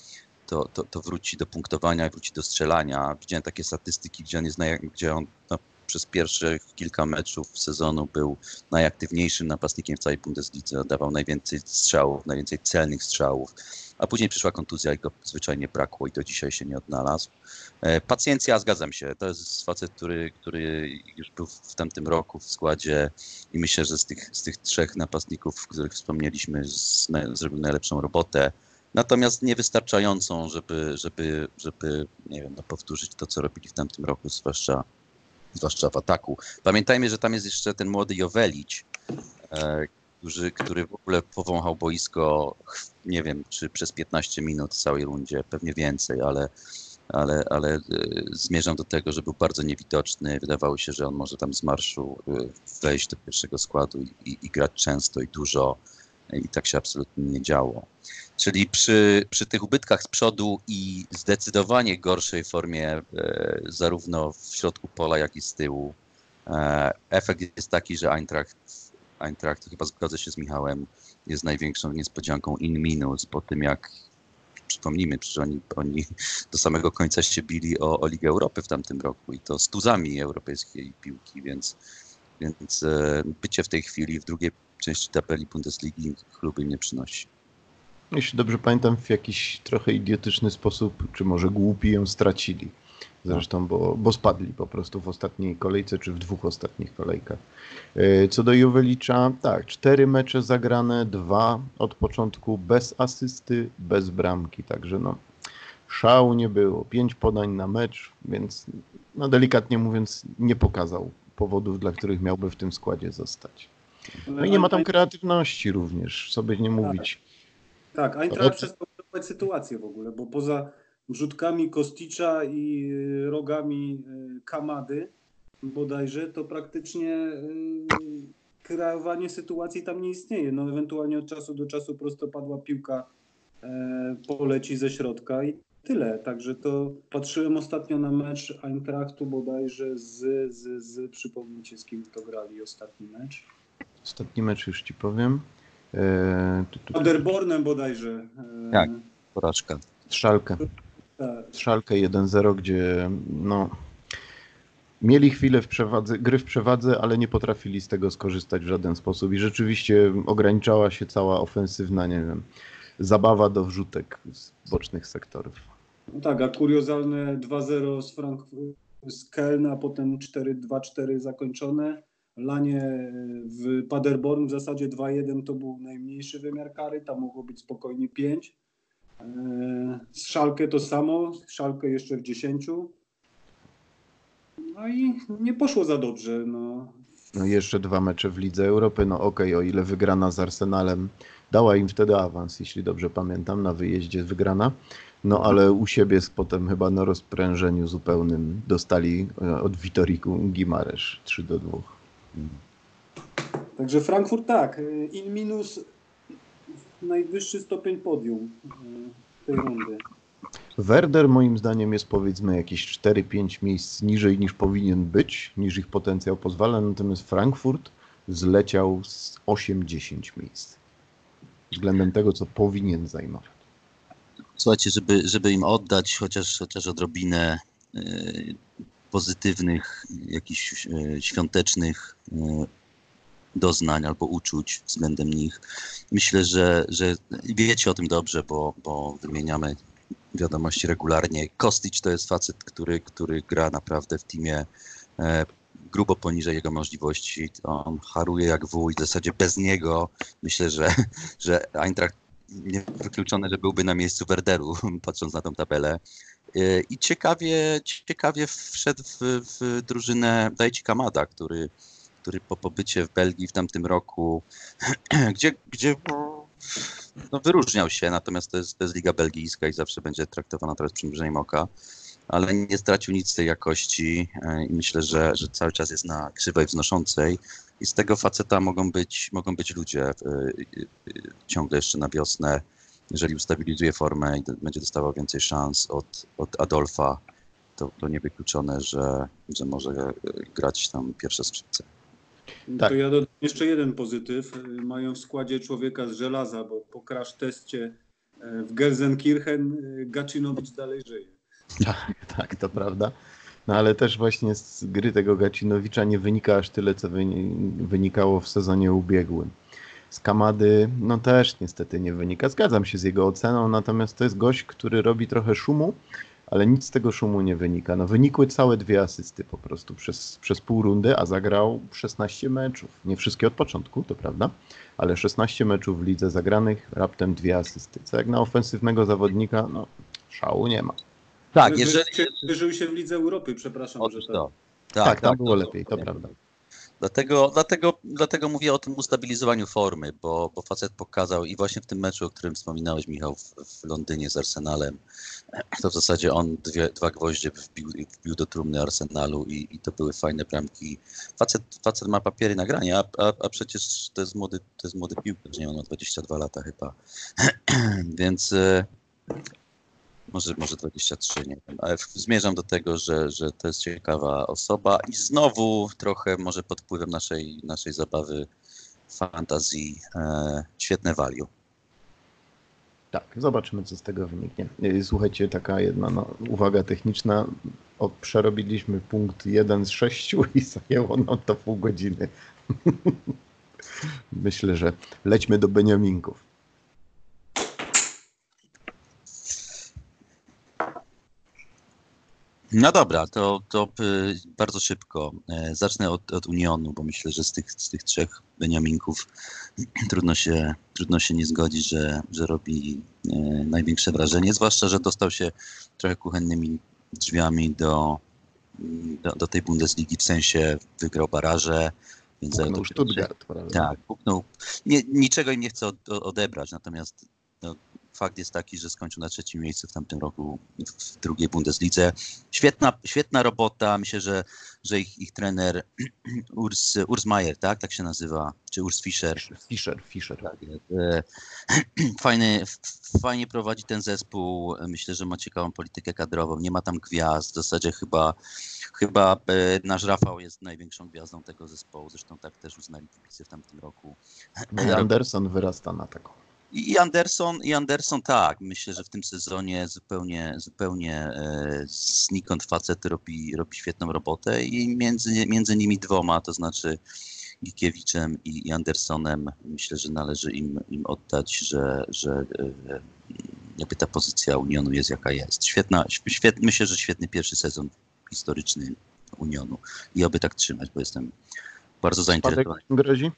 to, to, to wróci do punktowania i wróci do strzelania. Widziałem takie statystyki, gdzie on, jest naj, gdzie on no, przez pierwsze kilka meczów sezonu był najaktywniejszym napastnikiem w całej Bundeslidze, oddawał najwięcej strzałów, najwięcej celnych strzałów, a później przyszła kontuzja i go zwyczajnie brakło i do dzisiaj się nie odnalazł. E, Pacjencja, zgadzam się. To jest facet, który, który już był w tamtym roku w składzie i myślę, że z tych, z tych trzech napastników, o których wspomnieliśmy, zrobił najlepszą robotę. Natomiast niewystarczającą, żeby, żeby, żeby nie wiem, no, powtórzyć to, co robili w tamtym roku, zwłaszcza, zwłaszcza w ataku. Pamiętajmy, że tam jest jeszcze ten młody Jowelić, e, który, który w ogóle powąchał boisko, nie wiem, czy przez 15 minut w całej rundzie, pewnie więcej, ale ale, ale y, zmierzam do tego, że był bardzo niewidoczny. Wydawało się, że on może tam z marszu y, wejść do pierwszego składu i, i grać często i dużo i tak się absolutnie nie działo. Czyli przy, przy tych ubytkach z przodu i zdecydowanie gorszej formie e, zarówno w środku pola, jak i z tyłu, e, efekt jest taki, że Eintracht, Eintracht, chyba zgodzę się z Michałem, jest największą niespodzianką in minus po tym, jak przypomnijmy, przecież oni, oni do samego końca się bili o, o Ligę Europy w tamtym roku i to z tuzami europejskiej piłki, więc, więc e, bycie w tej chwili w drugiej części tabeli Bundesligi kluby nie przynosi. Jeśli dobrze pamiętam, w jakiś trochę idiotyczny sposób, czy może głupi ją stracili. Zresztą, bo, bo spadli po prostu w ostatniej kolejce, czy w dwóch ostatnich kolejkach. E, co do Jowelicza, tak, cztery mecze zagrane, dwa od początku bez asysty, bez bramki, także no szału nie było, pięć podań na mecz, więc no delikatnie mówiąc nie pokazał powodów, dla których miałby w tym składzie zostać. No i nie ma tam kreatywności również, co by nie mówić. Tak, Eintracht przestał sytuację w ogóle, bo poza wrzutkami Kosticza i y, rogami y, Kamady bodajże, to praktycznie y, kreowanie sytuacji tam nie istnieje. No ewentualnie od czasu do czasu prostopadła piłka poleci ze środka i tyle. Także to patrzyłem ostatnio na mecz Eintrachtu bodajże z, z, z przypomnijcie z kim to grali ostatni mecz. Ostatni mecz już ci powiem. E, Paderbornem bodajże. E, tak, porażka. Szalkę. Szalkę 1-0, gdzie no, mieli chwilę w przewadze, gry w przewadze, ale nie potrafili z tego skorzystać w żaden sposób i rzeczywiście ograniczała się cała ofensywna, nie wiem, zabawa do wrzutek z bocznych sektorów. No tak, a kuriozalne 2-0 z, Frank z Keln, a potem 4-2-4 zakończone. Lanie w Paderborn w zasadzie 2-1 to był najmniejszy wymiar kary, tam mogło być spokojnie 5. Z Szalkę to samo, Szalkę jeszcze w 10. No i nie poszło za dobrze. No. No jeszcze dwa mecze w Lidze Europy. No okej, okay, o ile wygrana z Arsenalem dała im wtedy awans, jeśli dobrze pamiętam, na wyjeździe wygrana. No ale u siebie potem chyba na rozprężeniu zupełnym dostali e, od Vitoriku Gimaresz 3 do 2. Także Frankfurt tak, in minus najwyższy stopień podium e, tej rundy. Werder moim zdaniem jest powiedzmy jakieś 4-5 miejsc niżej niż powinien być, niż ich potencjał pozwala, natomiast Frankfurt zleciał z 8-10 miejsc względem tego, co powinien zajmować. Słuchajcie, żeby, żeby im oddać chociaż, chociaż odrobinę y, pozytywnych, jakichś y, świątecznych y, doznań albo uczuć względem nich. Myślę, że, że wiecie o tym dobrze, bo, bo wymieniamy wiadomości regularnie. Kostić to jest facet, który, który gra naprawdę w teamie e, grubo poniżej jego możliwości. On haruje jak wół i w zasadzie bez niego myślę, że, że Eintracht niewykluczone, że byłby na miejscu Werderu, patrząc na tą tabelę. E, I ciekawie, ciekawie wszedł w, w drużynę Dajci Kamada, który, który po pobycie w Belgii w tamtym roku, gdzie, gdzie no, wyróżniał się, natomiast to jest, to jest liga belgijska i zawsze będzie traktowana teraz przymrużeniem oka, ale nie stracił nic z tej jakości e, i myślę, że, że cały czas jest na krzywej wznoszącej i z tego faceta mogą być, mogą być ludzie e, e, ciągle jeszcze na wiosnę, jeżeli ustabilizuje formę i będzie dostawał więcej szans od, od Adolfa, to, to niewykluczone, że, że może grać tam pierwsze skrzypce. Tak. To ja dodam jeszcze jeden pozytyw. Mają w składzie człowieka z żelaza, bo po crash teście e, w Gelsenkirchen e, Gacinowicz dalej żyje. Tak, tak, to prawda. No ale też właśnie z gry tego Gacinowicza nie wynika aż tyle, co wynikało w sezonie ubiegłym. Z Kamady, no też niestety nie wynika. Zgadzam się z jego oceną, natomiast to jest gość, który robi trochę szumu, ale nic z tego szumu nie wynika. No wynikły całe dwie asysty po prostu przez, przez pół rundy, a zagrał 16 meczów. Nie wszystkie od początku, to prawda, ale 16 meczów w lidze zagranych, raptem dwie asysty. Co jak na ofensywnego zawodnika, no szału nie ma. Tak, jeżeli... Wyżył się w Lidze Europy, przepraszam. Otóż że to. Tak, tak, tam było lepiej, to prawda. Dlatego, dlatego, dlatego mówię o tym ustabilizowaniu formy, bo, bo facet pokazał i właśnie w tym meczu, o którym wspominałeś, Michał, w, w Londynie z Arsenalem, to w zasadzie on dwie, dwa gwoździe wbił, wbił do trumny Arsenalu i, i to były fajne bramki. Facet, facet ma papiery nagrania, a, a, a przecież to jest młody, to jest młody piłkarz, nie on ma 22 lata chyba. Więc e, może, może 23, nie wiem, ale zmierzam do tego, że, że to jest ciekawa osoba i znowu trochę może pod wpływem naszej, naszej zabawy fantazji e, świetne value. Tak, zobaczymy, co z tego wyniknie. Y, Słuchajcie, taka jedna no, uwaga techniczna. O, przerobiliśmy punkt 1 z 6 i zajęło nam to pół godziny. Myślę, że lećmy do Beniaminków. No dobra, to, to y, bardzo szybko. E, Zacznę od, od Unionu, bo myślę, że z tych, z tych trzech Beniaminków trudno się, trudno się nie zgodzić, że, że robi e, największe wrażenie, zwłaszcza, że dostał się trochę kuchennymi drzwiami do, do, do tej Bundesligi, w sensie wygrał baraże, więc Puknął Stuttgart, prawda? tak, puknął. Nie, niczego im nie chcę odebrać, natomiast no, fakt jest taki, że skończył na trzecim miejscu w tamtym roku w, drugiej Bundeslidze. Świetna, świetna robota. Myślę, że, że ich, ich trener Urs, Urs Meier, tak? Tak się nazywa, czy Urs Fischer. Fischer, Fischer. Tak, e, Fajny, fajnie prowadzi ten zespół. Myślę, że ma ciekawą politykę kadrową. Nie ma tam gwiazd. W zasadzie chyba, chyba e, nasz Rafał jest największą gwiazdą tego zespołu. Zresztą tak też uznali kibice w tamtym roku. Anderson wyrasta na taką. I Anderson, i Anderson tak. Myślę, że w tym sezonie zupełnie, zupełnie e, znikąd facet robi, robi świetną robotę i między, między nimi dwoma, to znaczy Gikiewiczem i, Andersonem, myślę, że należy im, im oddać, że, że e, jakby ta pozycja Unionu jest jaka jest. Świetna, świet, myślę, że świetny pierwszy sezon historyczny Unionu i oby tak trzymać, bo jestem bardzo Spadek zainteresowany. grozi?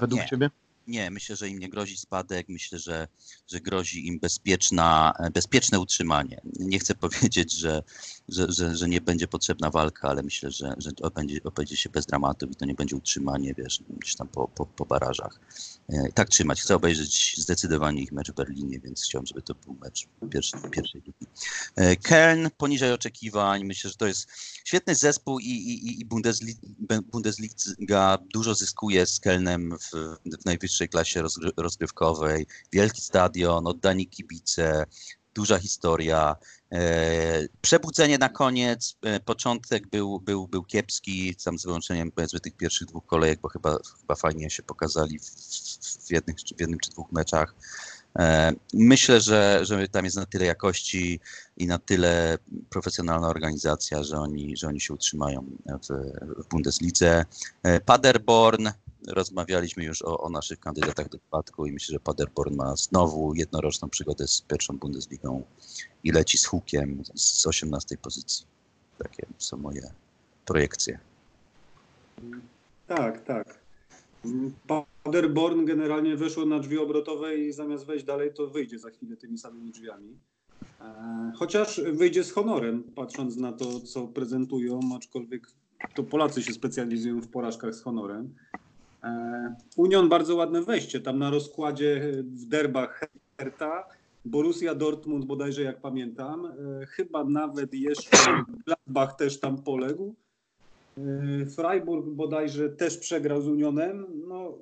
Według Nie. ciebie? Nie, myślę, że im nie grozi spadek, myślę, że, że grozi im bezpieczna, e, bezpieczne utrzymanie. Nie chcę powiedzieć, że, że, że, że nie będzie potrzebna walka, ale myślę, że, że obędzie, obędzie się bez dramatów i to nie będzie utrzymanie, wiesz, gdzieś tam po, po, po barażach. E, Tak trzymać. Chcę obejrzeć zdecydowanie ich mecz w Berlinie, więc chciałem, żeby to był mecz pierwszy, pierwszej ligi. E, Köln poniżej oczekiwań. Myślę, że to jest świetny zespół i, i, i Bundesli- Bundesliga dużo zyskuje z Kelnem w, w najwyższej klasie rozgry- rozgrywkowej. Wielki stadion, oddani kibice, duża historia. E, przebudzenie na koniec. E, początek był, był, był kiepski, sam z wyłączeniem powiedzmy tych pierwszych dwóch kolejek, bo chyba, chyba fajnie się pokazali w, w, w jednym czy dwóch meczach. E, Myślę, że, że tam jest na tyle jakości i na tyle profesjonalna organizacja, że oni, że oni się utrzymają w, w Bundeslidze. Paderborn, rozmawialiśmy już o, o naszych kandydatach do spadku i myślę, że Paderborn ma znowu jednoroczną przygodę z pierwszą Bundesligą i leci z hukiem z 18 pozycji. Takie są moje projekcje. Tak, tak. Paderborn generalnie weszło na drzwi obrotowe i zamiast wejść dalej, to wyjdzie za chwilę tymi samymi drzwiami. E, Chociaż wyjdzie z honorem, patrząc na to, co prezentują, aczkolwiek to Polacy się specjalizują w porażkach z honorem. E, Union bardzo ładne wejście, tam na rozkładzie w derbach Hertha, Borussia Dortmund bodajże jak pamiętam, e, chyba nawet jeszcze Gladbach też tam poległ. Yy, Freiburg bodajże też przegrał z Unionem. No,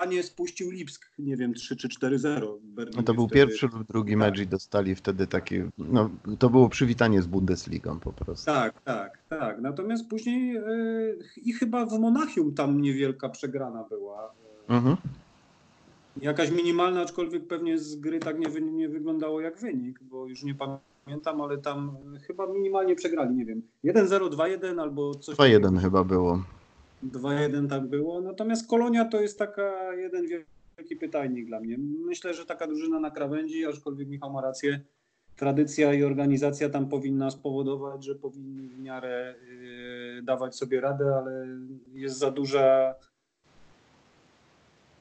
Lanie spuścił Lipsk, nie wiem, 3 czy 4-0. w Berlinie No to był wtedy. pierwszy lub drugi mecz i dostali wtedy takie, no to było przywitanie z Bundesligą po prostu. Tak, tak, tak. Natomiast później yy, i chyba w Monachium tam niewielka przegrana była. Mhm. Jakaś minimalna, aczkolwiek pewnie z gry tak nie, wy, nie wyglądało jak wynik, bo już nie pamiętam, ale tam chyba minimalnie przegrali, nie wiem. 1-0, 2-1 albo coś 2-1 chyba było. 2-1 tak było. Natomiast Kolonia to jest taka jeden wielki pytajnik dla mnie. Myślę, że taka drużyna na krawędzi, aczkolwiek Michał ma rację, tradycja i organizacja tam powinna spowodować, że powinni w miarę yy, dawać sobie radę, ale jest za duża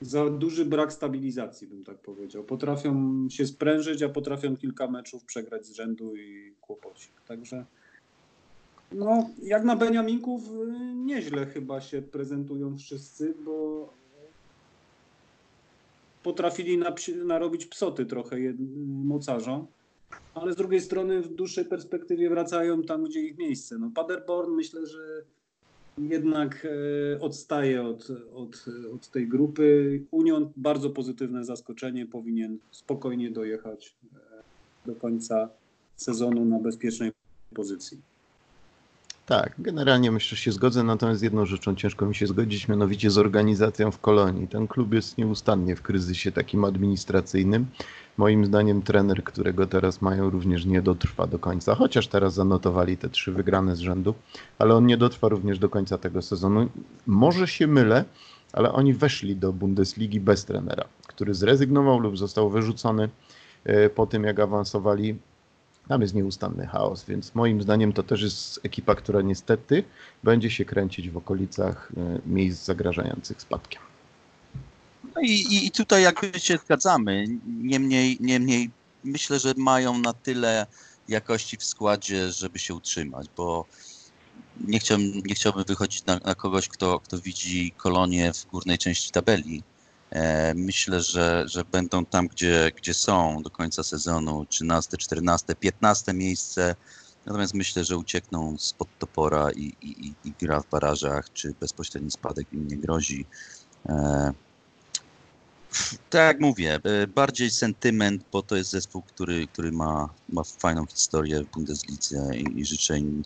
za duży brak stabilizacji, bym tak powiedział. Potrafią się sprężyć, a potrafią kilka meczów przegrać z rzędu i kłopocik. Także no, jak na Beniaminków y, nieźle chyba się prezentują wszyscy, bo potrafili narobić psoty trochę mocarzom, ale z drugiej strony w dłuższej perspektywie wracają tam, gdzie ich miejsce. No, Paderborn myślę, że jednak e, odstaje od, od, od tej grupy. Union bardzo pozytywne zaskoczenie, powinien spokojnie dojechać e, do końca sezonu na bezpiecznej pozycji. Tak, generalnie myślę, że się zgodzę, natomiast jedną rzeczą ciężko mi się zgodzić, mianowicie z organizacją w kolonii. Ten klub jest nieustannie w kryzysie takim administracyjnym. Moim zdaniem trener, którego teraz mają, również nie dotrwa do końca, chociaż teraz zanotowali te trzy wygrane z rzędu, ale on nie dotrwa również do końca tego sezonu. Może się mylę, ale oni weszli do Bundesligi bez trenera, który zrezygnował lub został wyrzucony e, po tym, jak awansowali. Tam jest nieustanny chaos, więc moim zdaniem to też jest ekipa, która niestety będzie się kręcić w okolicach e, miejsc zagrażających spadkiem. No i, i tutaj jakby się zgadzamy. Niemniej, niemniej myślę, że mają na tyle jakości w składzie, żeby się utrzymać, bo nie chciałbym, nie chciałbym wychodzić na, na kogoś, kto, kto widzi kolonię w górnej części tabeli. E, myślę, że, że będą tam, gdzie, gdzie są do końca sezonu, 13, 14, 15 miejsce. Natomiast myślę, że uciekną spod topora i, i, i gra w barażach, czy bezpośredni spadek im nie grozi. E, tak jak mówię, e, bardziej sentyment, bo to jest zespół, który, który ma, ma fajną historię w Bundeslidze i, i życzę, im,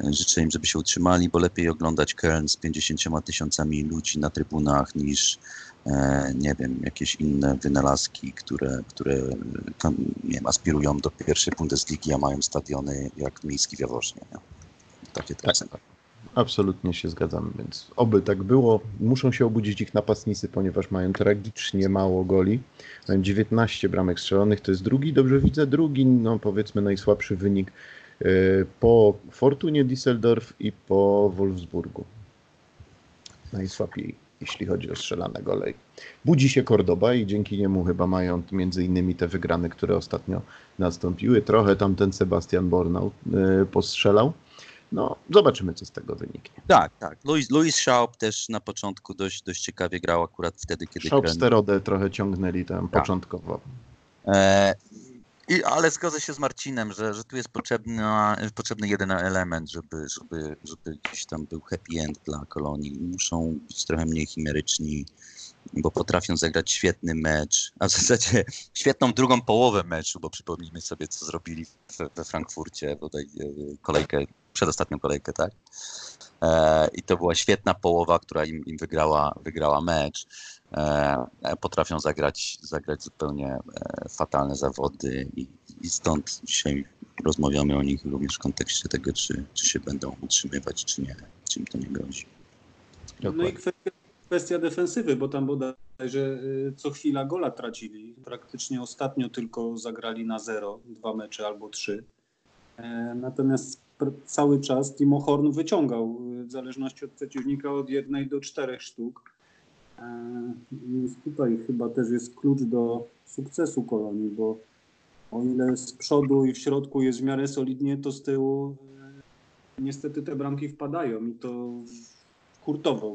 e, życzę im, żeby się utrzymali, bo lepiej oglądać Köln z 50 tysiącami ludzi na trybunach niż e, nie wiem, jakieś inne wynalazki, które, które tam, nie wiem, aspirują do pierwszej Bundesligi, a mają stadiony jak miejski w Jaworznie. Nie? Takie tak. Absolutnie się zgadzam, więc oby tak było. Muszą się obudzić ich napastnicy, ponieważ mają tragicznie mało goli. Mają 19 bramek strzelonych, to jest drugi, dobrze widzę, drugi, no powiedzmy najsłabszy wynik e, po Fortunie Düsseldorf i po Wolfsburgu. Najsłabiej, jeśli chodzi o strzelane gole. Budzi się Cordoba i dzięki niemu chyba mają między innymi te wygrane, które ostatnio nastąpiły. Trochę tam ten Sebastian Bornau e, postrzelał. No, zobaczymy, co z tego wyniknie. Tak, tak. Louis, Louis Schaub też na początku dość, dość ciekawie grał akurat wtedy, kiedy... Schaub sterodę trochę ciągnęli tam tak. początkowo. E, i, ale zgodzę się z Marcinem, że, że tu jest potrzebna, potrzebny jeden element, żeby, żeby, żeby gdzieś tam był happy end dla kolonii. Muszą być trochę mniej chimeryczni, bo potrafią zagrać świetny mecz, a w zasadzie świetną drugą połowę meczu, bo przypomnijmy sobie, co zrobili we Frankfurcie, bodaj e, kolejkę przedostatnią kolejkę, tak? E, I to była świetna połowa, która im, im wygrała, wygrała mecz. E, potrafią zagrać, zagrać zupełnie fatalne zawody i, i stąd dzisiaj rozmawiamy o nich również w kontekście tego, czy, czy się będą utrzymywać, czy nie, czy im to nie grozi. No i kwestia, kwestia defensywy, bo tam bodajże y, co chwila gola tracili. Praktycznie ostatnio tylko zagrali na zero, dwa mecze albo trzy. Natomiast cały czas Timo Horn wyciągał y, w zależności od przeciwnika od jednej do czterech sztuk. E, więc tutaj chyba też jest klucz do sukcesu kolonii, bo o ile z przodu i w środku jest w miarę solidnie, to z tyłu y, niestety te bramki wpadają i to hurtowo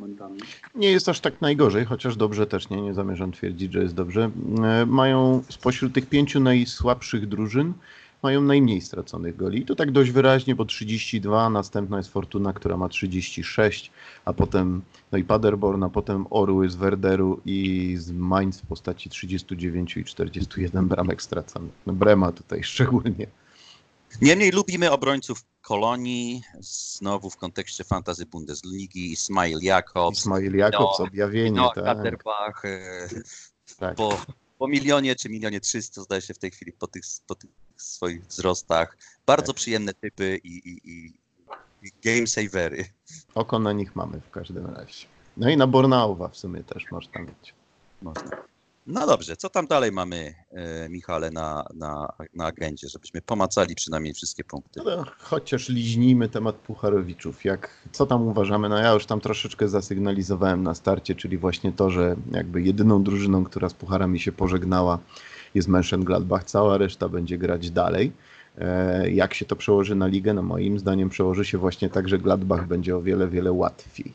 momentami. Nie jest aż tak najgorzej, chociaż dobrze też nie, nie zamierzam twierdzić, że jest dobrze. E, mają spośród tych pięciu najsłabszych drużyn mają najmniej straconych goli. I to tak dość wyraźnie, bo 32, następna jest Fortuna, która ma 36, a potem no i Paderborn, a potem Orły z Werderu i z Mainz w postaci 39 i 41 bramek straconych. No Brema tutaj szczególnie. Niemniej lubimy obrońców Kolonii, znowu w kontekście fantazy Bundesligi, Ismail Jakobs. Ismail Jakobs, no, objawienie, no, tak. Kaderbach, e, tak. Po, po milionie czy milionie trzysta zdaje się w tej chwili po tych, po tych swoich wzrostach. Bardzo tak. przyjemne typy i, i, i, game savery. Oko na nich mamy w każdym razie. No i na Bornauwa w sumie też można mieć. Można. No dobrze, co tam dalej mamy, e, Michale, na, na, na agendzie, żebyśmy pomacali przynajmniej wszystkie punkty? No, chociaż liźnijmy temat Pucharowiczów. Jak, co tam uważamy? No ja już tam troszeczkę zasygnalizowałem na starcie, czyli właśnie to, że jakby jedyną drużyną, która z Pucharami się pożegnała jest Mönchengladbach, cała reszta będzie grać dalej. E, jak się to przełoży na ligę? No moim zdaniem przełoży się właśnie tak, że Gladbach będzie o wiele, wiele łatwiej.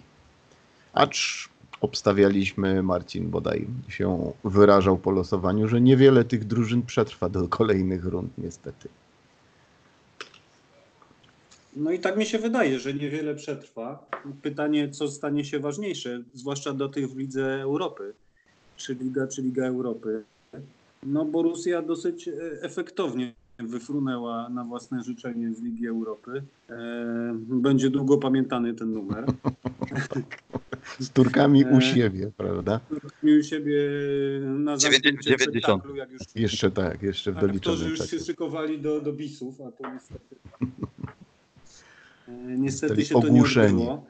Acz obstawialiśmy, Marcin bodaj się wyrażał po losowaniu, że niewiele tych drużyn przetrwa do kolejnych rund niestety. No i tak mi się wydaje, że niewiele przetrwa. Pytanie, co stanie się ważniejsze, zwłaszcza do tych w Lidze Europy. Czy Liga, czy Liga Europy. No Borussia dosyć e, efektownie wyfrunęła na własne życzenie z Ligi Europy. E, będzie długo pamiętany ten numer. Z Turkami u E, siebie, prawda? u siebie na zamknięcie 90. spektaklu, jak już Jeszcze tak, jeszcze w aktorzy doliczonym już się czasie. szykowali do, do bisów, a to niestety, e, niestety się to nie odbyło.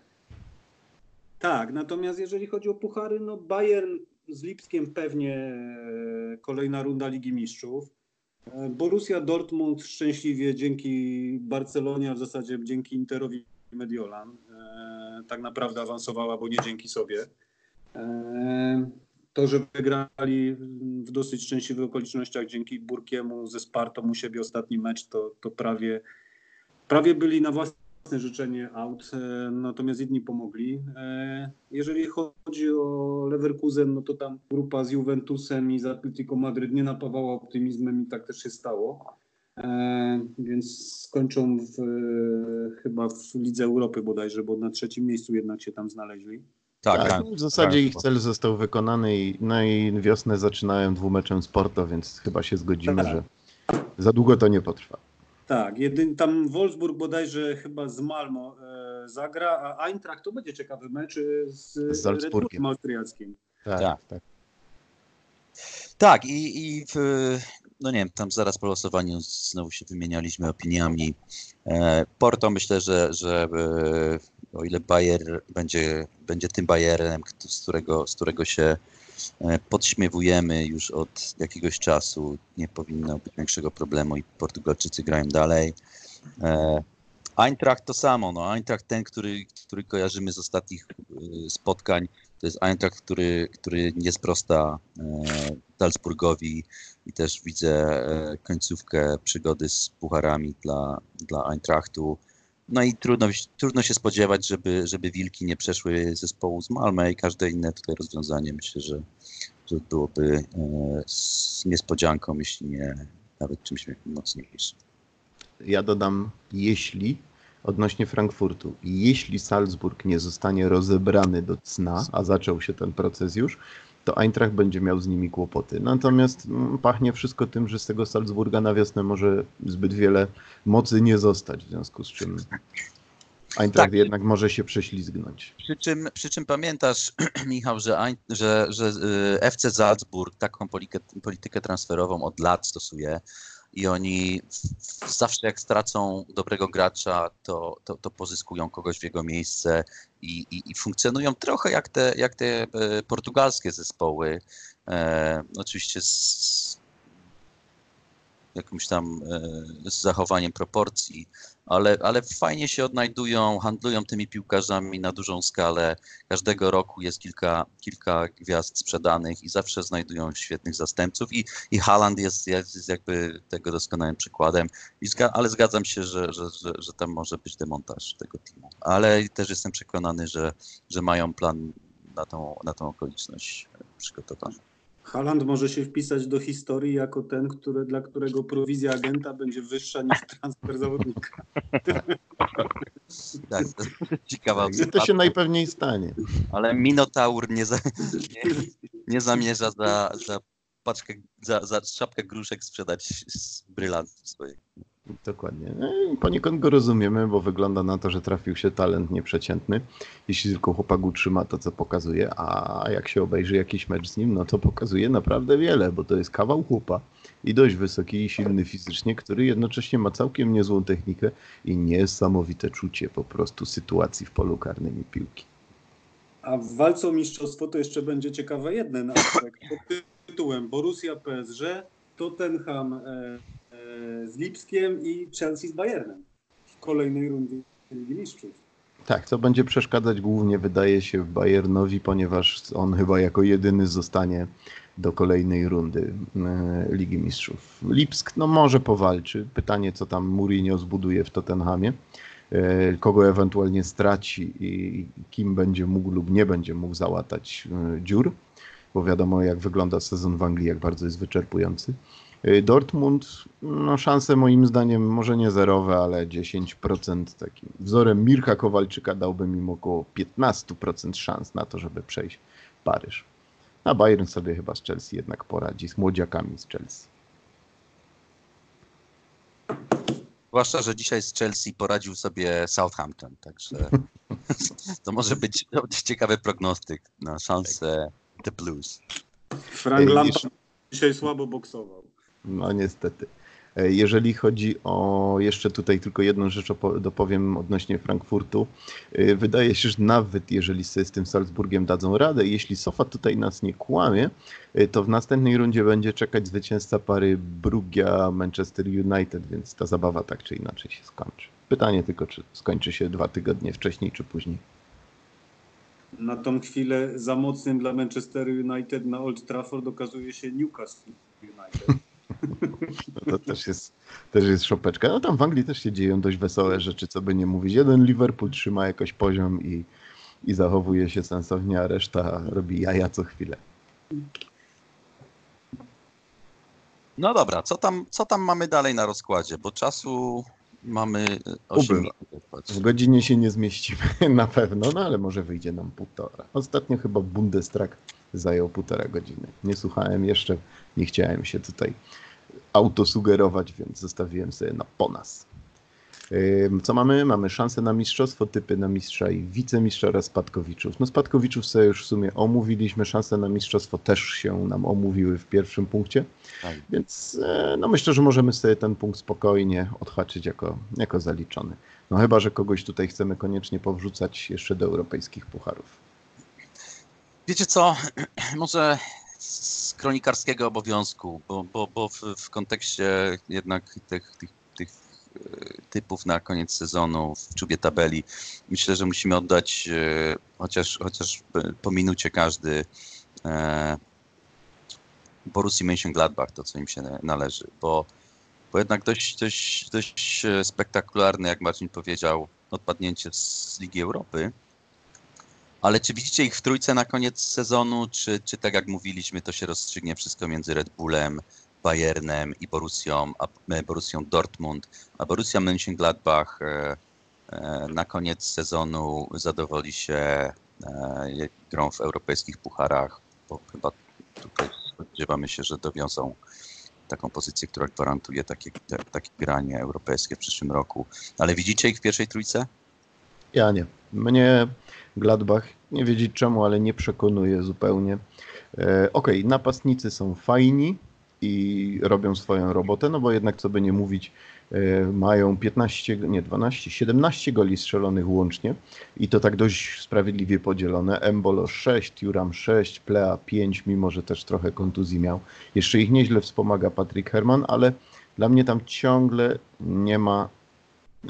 Tak, natomiast jeżeli chodzi o puchary, no Bayern z Lipskiem pewnie kolejna runda Ligi Mistrzów. Borussia Dortmund szczęśliwie dzięki Barcelonie, a w zasadzie dzięki Interowi Mediolan e, tak naprawdę awansowała, bo nie dzięki sobie. E, To, że wygrali w dosyć szczęśliwych okolicznościach dzięki Burkiemu ze Spartą u siebie ostatni mecz, to, to prawie, prawie byli na własne życzenie out, e, natomiast inni pomogli. E, Jeżeli chodzi o Leverkusen, no to tam grupa z Juventusem i z Atletico Madryt nie napawała optymizmem i tak też się stało. E, Więc skończą w, e, chyba w Lidze Europy bodajże, bo na trzecim miejscu jednak się tam znaleźli. Tak, Tak, tak. w zasadzie tak, ich cel został wykonany i, no i wiosnę zaczynałem dwumeczem Sporto, więc chyba się zgodzimy, Tak. że za długo to nie potrwa. Tak, jedyn, tam Wolfsburg bodajże chyba z Malmo e, zagra, a Eintracht to będzie ciekawy mecz e, z, Z Salzburgiem. Austriackim. Tak, Tak. tak. Tak, i, i w, no nie wiem, tam zaraz po losowaniu znowu się wymienialiśmy opiniami. E, Porto myślę, że, że e, o ile Bayer będzie, będzie tym Bayerem, kto- z którego, z którego się e, podśmiewujemy już od jakiegoś czasu, nie powinno być większego problemu i Portugalczycy grają dalej. E, Eintracht to samo, no Eintracht ten, który, który kojarzymy z ostatnich e, spotkań, to jest Eintracht, który, który nie sprosta e, Salzburgowi i też widzę e, końcówkę przygody z pucharami dla, dla Eintrachtu. No i trudno, trudno się spodziewać, żeby, żeby Wilki nie przeszły zespołu z Malmö i każde inne tutaj rozwiązanie myślę, że, że byłoby e, z niespodzianką, jeśli nie nawet czymś mocniejszym. Ja dodam, jeśli odnośnie Frankfurtu, jeśli Salzburg nie zostanie rozebrany do cna, a zaczął się ten proces już, to Eintracht będzie miał z nimi kłopoty. Natomiast mm, pachnie wszystko tym, że z tego Salzburga na wiosnę może zbyt wiele mocy nie zostać, w związku z czym Eintracht Tak. jednak może się prześlizgnąć. Przy czym, przy czym pamiętasz, Michał, że, że, że y, FC Salzburg taką politykę, politykę transferową od lat stosuje i oni zawsze jak stracą dobrego gracza, to, to, to pozyskują kogoś w jego miejsce i, i, i funkcjonują trochę jak te, jak te e, portugalskie zespoły. E, oczywiście z jakimś tam e, z zachowaniem proporcji, ale, ale fajnie się odnajdują, handlują tymi piłkarzami na dużą skalę. Każdego roku jest kilka, kilka gwiazd sprzedanych i zawsze znajdują świetnych zastępców i, i Haaland jest, jest, jakby tego doskonałym przykładem. I zga, ale zgadzam się, że, że, że, że tam może być demontaż tego teamu. Ale też jestem przekonany, że, że mają plan na tą, na tą okoliczność przygotowany. Haaland może się wpisać do historii jako ten, który, dla którego prowizja agenta będzie wyższa niż transfer zawodnika. Tak, to ciekawa I to się najpewniej stanie. Ale Minotaur nie, za, nie, nie zamierza za, za paczkę, za, za szapkę gruszek sprzedać z brylantów swoich. Dokładnie. No Poniekąd go rozumiemy, bo wygląda na to, że trafił się talent nieprzeciętny. Jeśli tylko chłopak utrzyma to, co pokazuje, a jak się obejrzy jakiś mecz z nim, no to pokazuje naprawdę wiele, bo to jest kawał chłopa i dość wysoki i silny fizycznie, który jednocześnie ma całkiem niezłą technikę i niesamowite czucie po prostu sytuacji w polu karnym i piłki. A w walce o mistrzostwo to jeszcze będzie ciekawy jeden aspekt pod tytułem Borussia PSG, Tottenham e, z Lipskiem i Chelsea z Bayernem w kolejnej rundzie Ligi Mistrzów. Tak, to będzie przeszkadzać głównie, wydaje się, Bayernowi, ponieważ on chyba jako jedyny zostanie do kolejnej rundy e, Ligi Mistrzów. Lipsk no może powalczy. Pytanie, co tam Mourinho zbuduje w Tottenhamie, e, kogo ewentualnie straci i kim będzie mógł lub nie będzie mógł załatać e, dziur, bo wiadomo jak wygląda sezon w Anglii, jak bardzo jest wyczerpujący. E, Dortmund, no szanse moim zdaniem może nie zerowe, ale 10% takim wzorem Mirka Kowalczyka dałbym im około 15% szans na to, żeby przejść Paryż. A Bayern sobie chyba z Chelsea jednak poradzi, z młodziakami z Chelsea. Zwłaszcza, że dzisiaj z Chelsea poradził sobie Southampton, także To może być ciekawy prognostyk na szansę The Blues. Frank Lampard dzisiaj słabo boksował. No niestety. E, Jeżeli chodzi o jeszcze tutaj tylko jedną rzecz opo- dopowiem odnośnie Frankfurtu. E, Wydaje się, że nawet jeżeli sobie z tym Salzburgiem dadzą radę, jeśli Sofa tutaj nas nie kłamie, e, to w następnej rundzie będzie czekać zwycięzca pary Brugia Manchester United, więc ta zabawa tak czy inaczej się skończy. Pytanie tylko, czy skończy się dwa tygodnie wcześniej czy później. Na tą chwilę za mocnym dla Manchester United na Old Trafford okazuje się Newcastle United. No to też jest, też jest szopeczka. No tam w Anglii też się dzieją dość wesołe rzeczy, co by nie mówić. Jeden Liverpool trzyma jakoś poziom i, i zachowuje się sensownie, a reszta robi jaja co chwilę. No dobra, co tam, co tam mamy dalej na rozkładzie? Bo czasu mamy 8 Ubywa. minut. W godzinie się nie zmieścimy na pewno, no ale może wyjdzie nam półtora. Ostatnio chyba Bundestag zajął półtora godziny. Nie słuchałem jeszcze, nie chciałem się tutaj autosugerować, więc zostawiłem sobie na ponas. Ym, Co mamy? Mamy szansę na mistrzostwo, typy na mistrza i wicemistrza oraz spadkowiczów. No spadkowiczów sobie już w sumie omówiliśmy, szanse na mistrzostwo też się nam omówiły w pierwszym punkcie, Tak. więc e, no myślę, że możemy sobie ten punkt spokojnie odhaczyć jako, jako zaliczony. No chyba, że kogoś tutaj chcemy koniecznie powrzucać jeszcze do europejskich pucharów. Wiecie co, może z kronikarskiego obowiązku, bo, bo, bo w, w kontekście jednak tych, tych, tych e, typów na koniec sezonu w czubie tabeli, myślę, że musimy oddać e, chociaż, chociaż po minucie każdy e, Borussii Mönchengladbach, to co im się na- należy, bo, bo jednak dość, dość, dość e, spektakularne, jak Marcin powiedział, odpadnięcie z Ligi Europy. Ale czy widzicie ich w trójce na koniec sezonu, czy, czy tak jak mówiliśmy, to się rozstrzygnie wszystko między Red Bullem, Bayernem i Borussią, a, e, Borussią Dortmund, a Borussia Mönchengladbach e, e, na koniec sezonu zadowoli się e, grą w europejskich pucharach, bo chyba tutaj spodziewamy się, że dowiozą taką pozycję, która gwarantuje takie, te, takie granie europejskie w przyszłym roku. Ale widzicie ich w pierwszej trójce? Ja nie. Mnie Gladbach, nie wiedzieć czemu, ale nie przekonuje zupełnie. E, Okej, napastnicy są fajni i robią swoją robotę, no bo jednak co by nie mówić, e, mają 15, nie 12, 17 goli strzelonych łącznie i to tak dość sprawiedliwie podzielone. Embolo 6, Turam 6, Plea 5, mimo że też trochę kontuzji miał. Jeszcze ich nieźle wspomaga Patrick Herman, ale dla mnie tam ciągle nie ma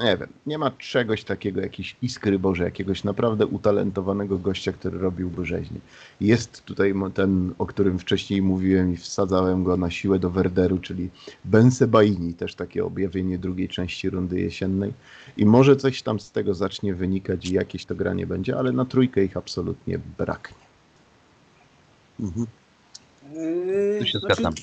nie wiem, nie ma czegoś takiego, jakiejś iskry Boże, jakiegoś naprawdę utalentowanego gościa, który robiłby rzeźnie. Jest tutaj ten, o którym wcześniej mówiłem i wsadzałem go na siłę do Werderu, czyli Ben Sebaini, też takie objawienie drugiej części rundy jesiennej. I może coś tam z tego zacznie wynikać i jakieś to granie będzie, ale na trójkę ich absolutnie braknie. Mhm. Eee, Tu się znaczy, zgadzam.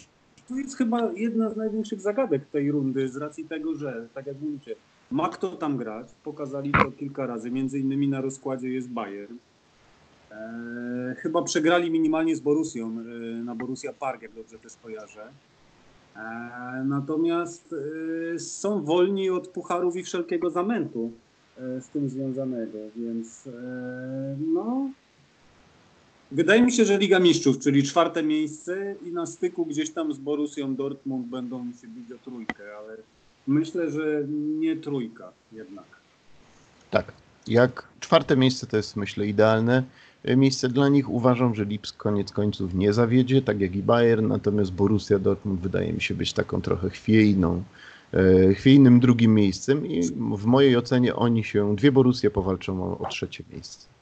To jest chyba jedna z największych zagadek tej rundy z racji tego, że, tak jak mówicie, ma kto tam grać. Pokazali to kilka razy. Między innymi na rozkładzie jest Bayern. Eee, chyba przegrali minimalnie z Borussią eee, na Borussia Park, jak dobrze też kojarzę. Eee, natomiast eee, są wolni od pucharów i wszelkiego zamętu eee, z tym związanego, więc eee, no, Wydaje mi się, że Liga Mistrzów, czyli czwarte miejsce i na styku gdzieś tam z Borussią Dortmund będą się bić o trójkę, ale myślę, że nie trójka jednak. Tak. Jak czwarte miejsce to jest myślę idealne e, miejsce dla nich. Uważam, że Lipsk koniec końców nie zawiedzie, tak jak i Bayern, natomiast Borussia Dortmund wydaje mi się być taką trochę chwiejną, e, chwiejnym drugim miejscem i w mojej ocenie oni się, dwie Borussie powalczą o, o trzecie miejsce.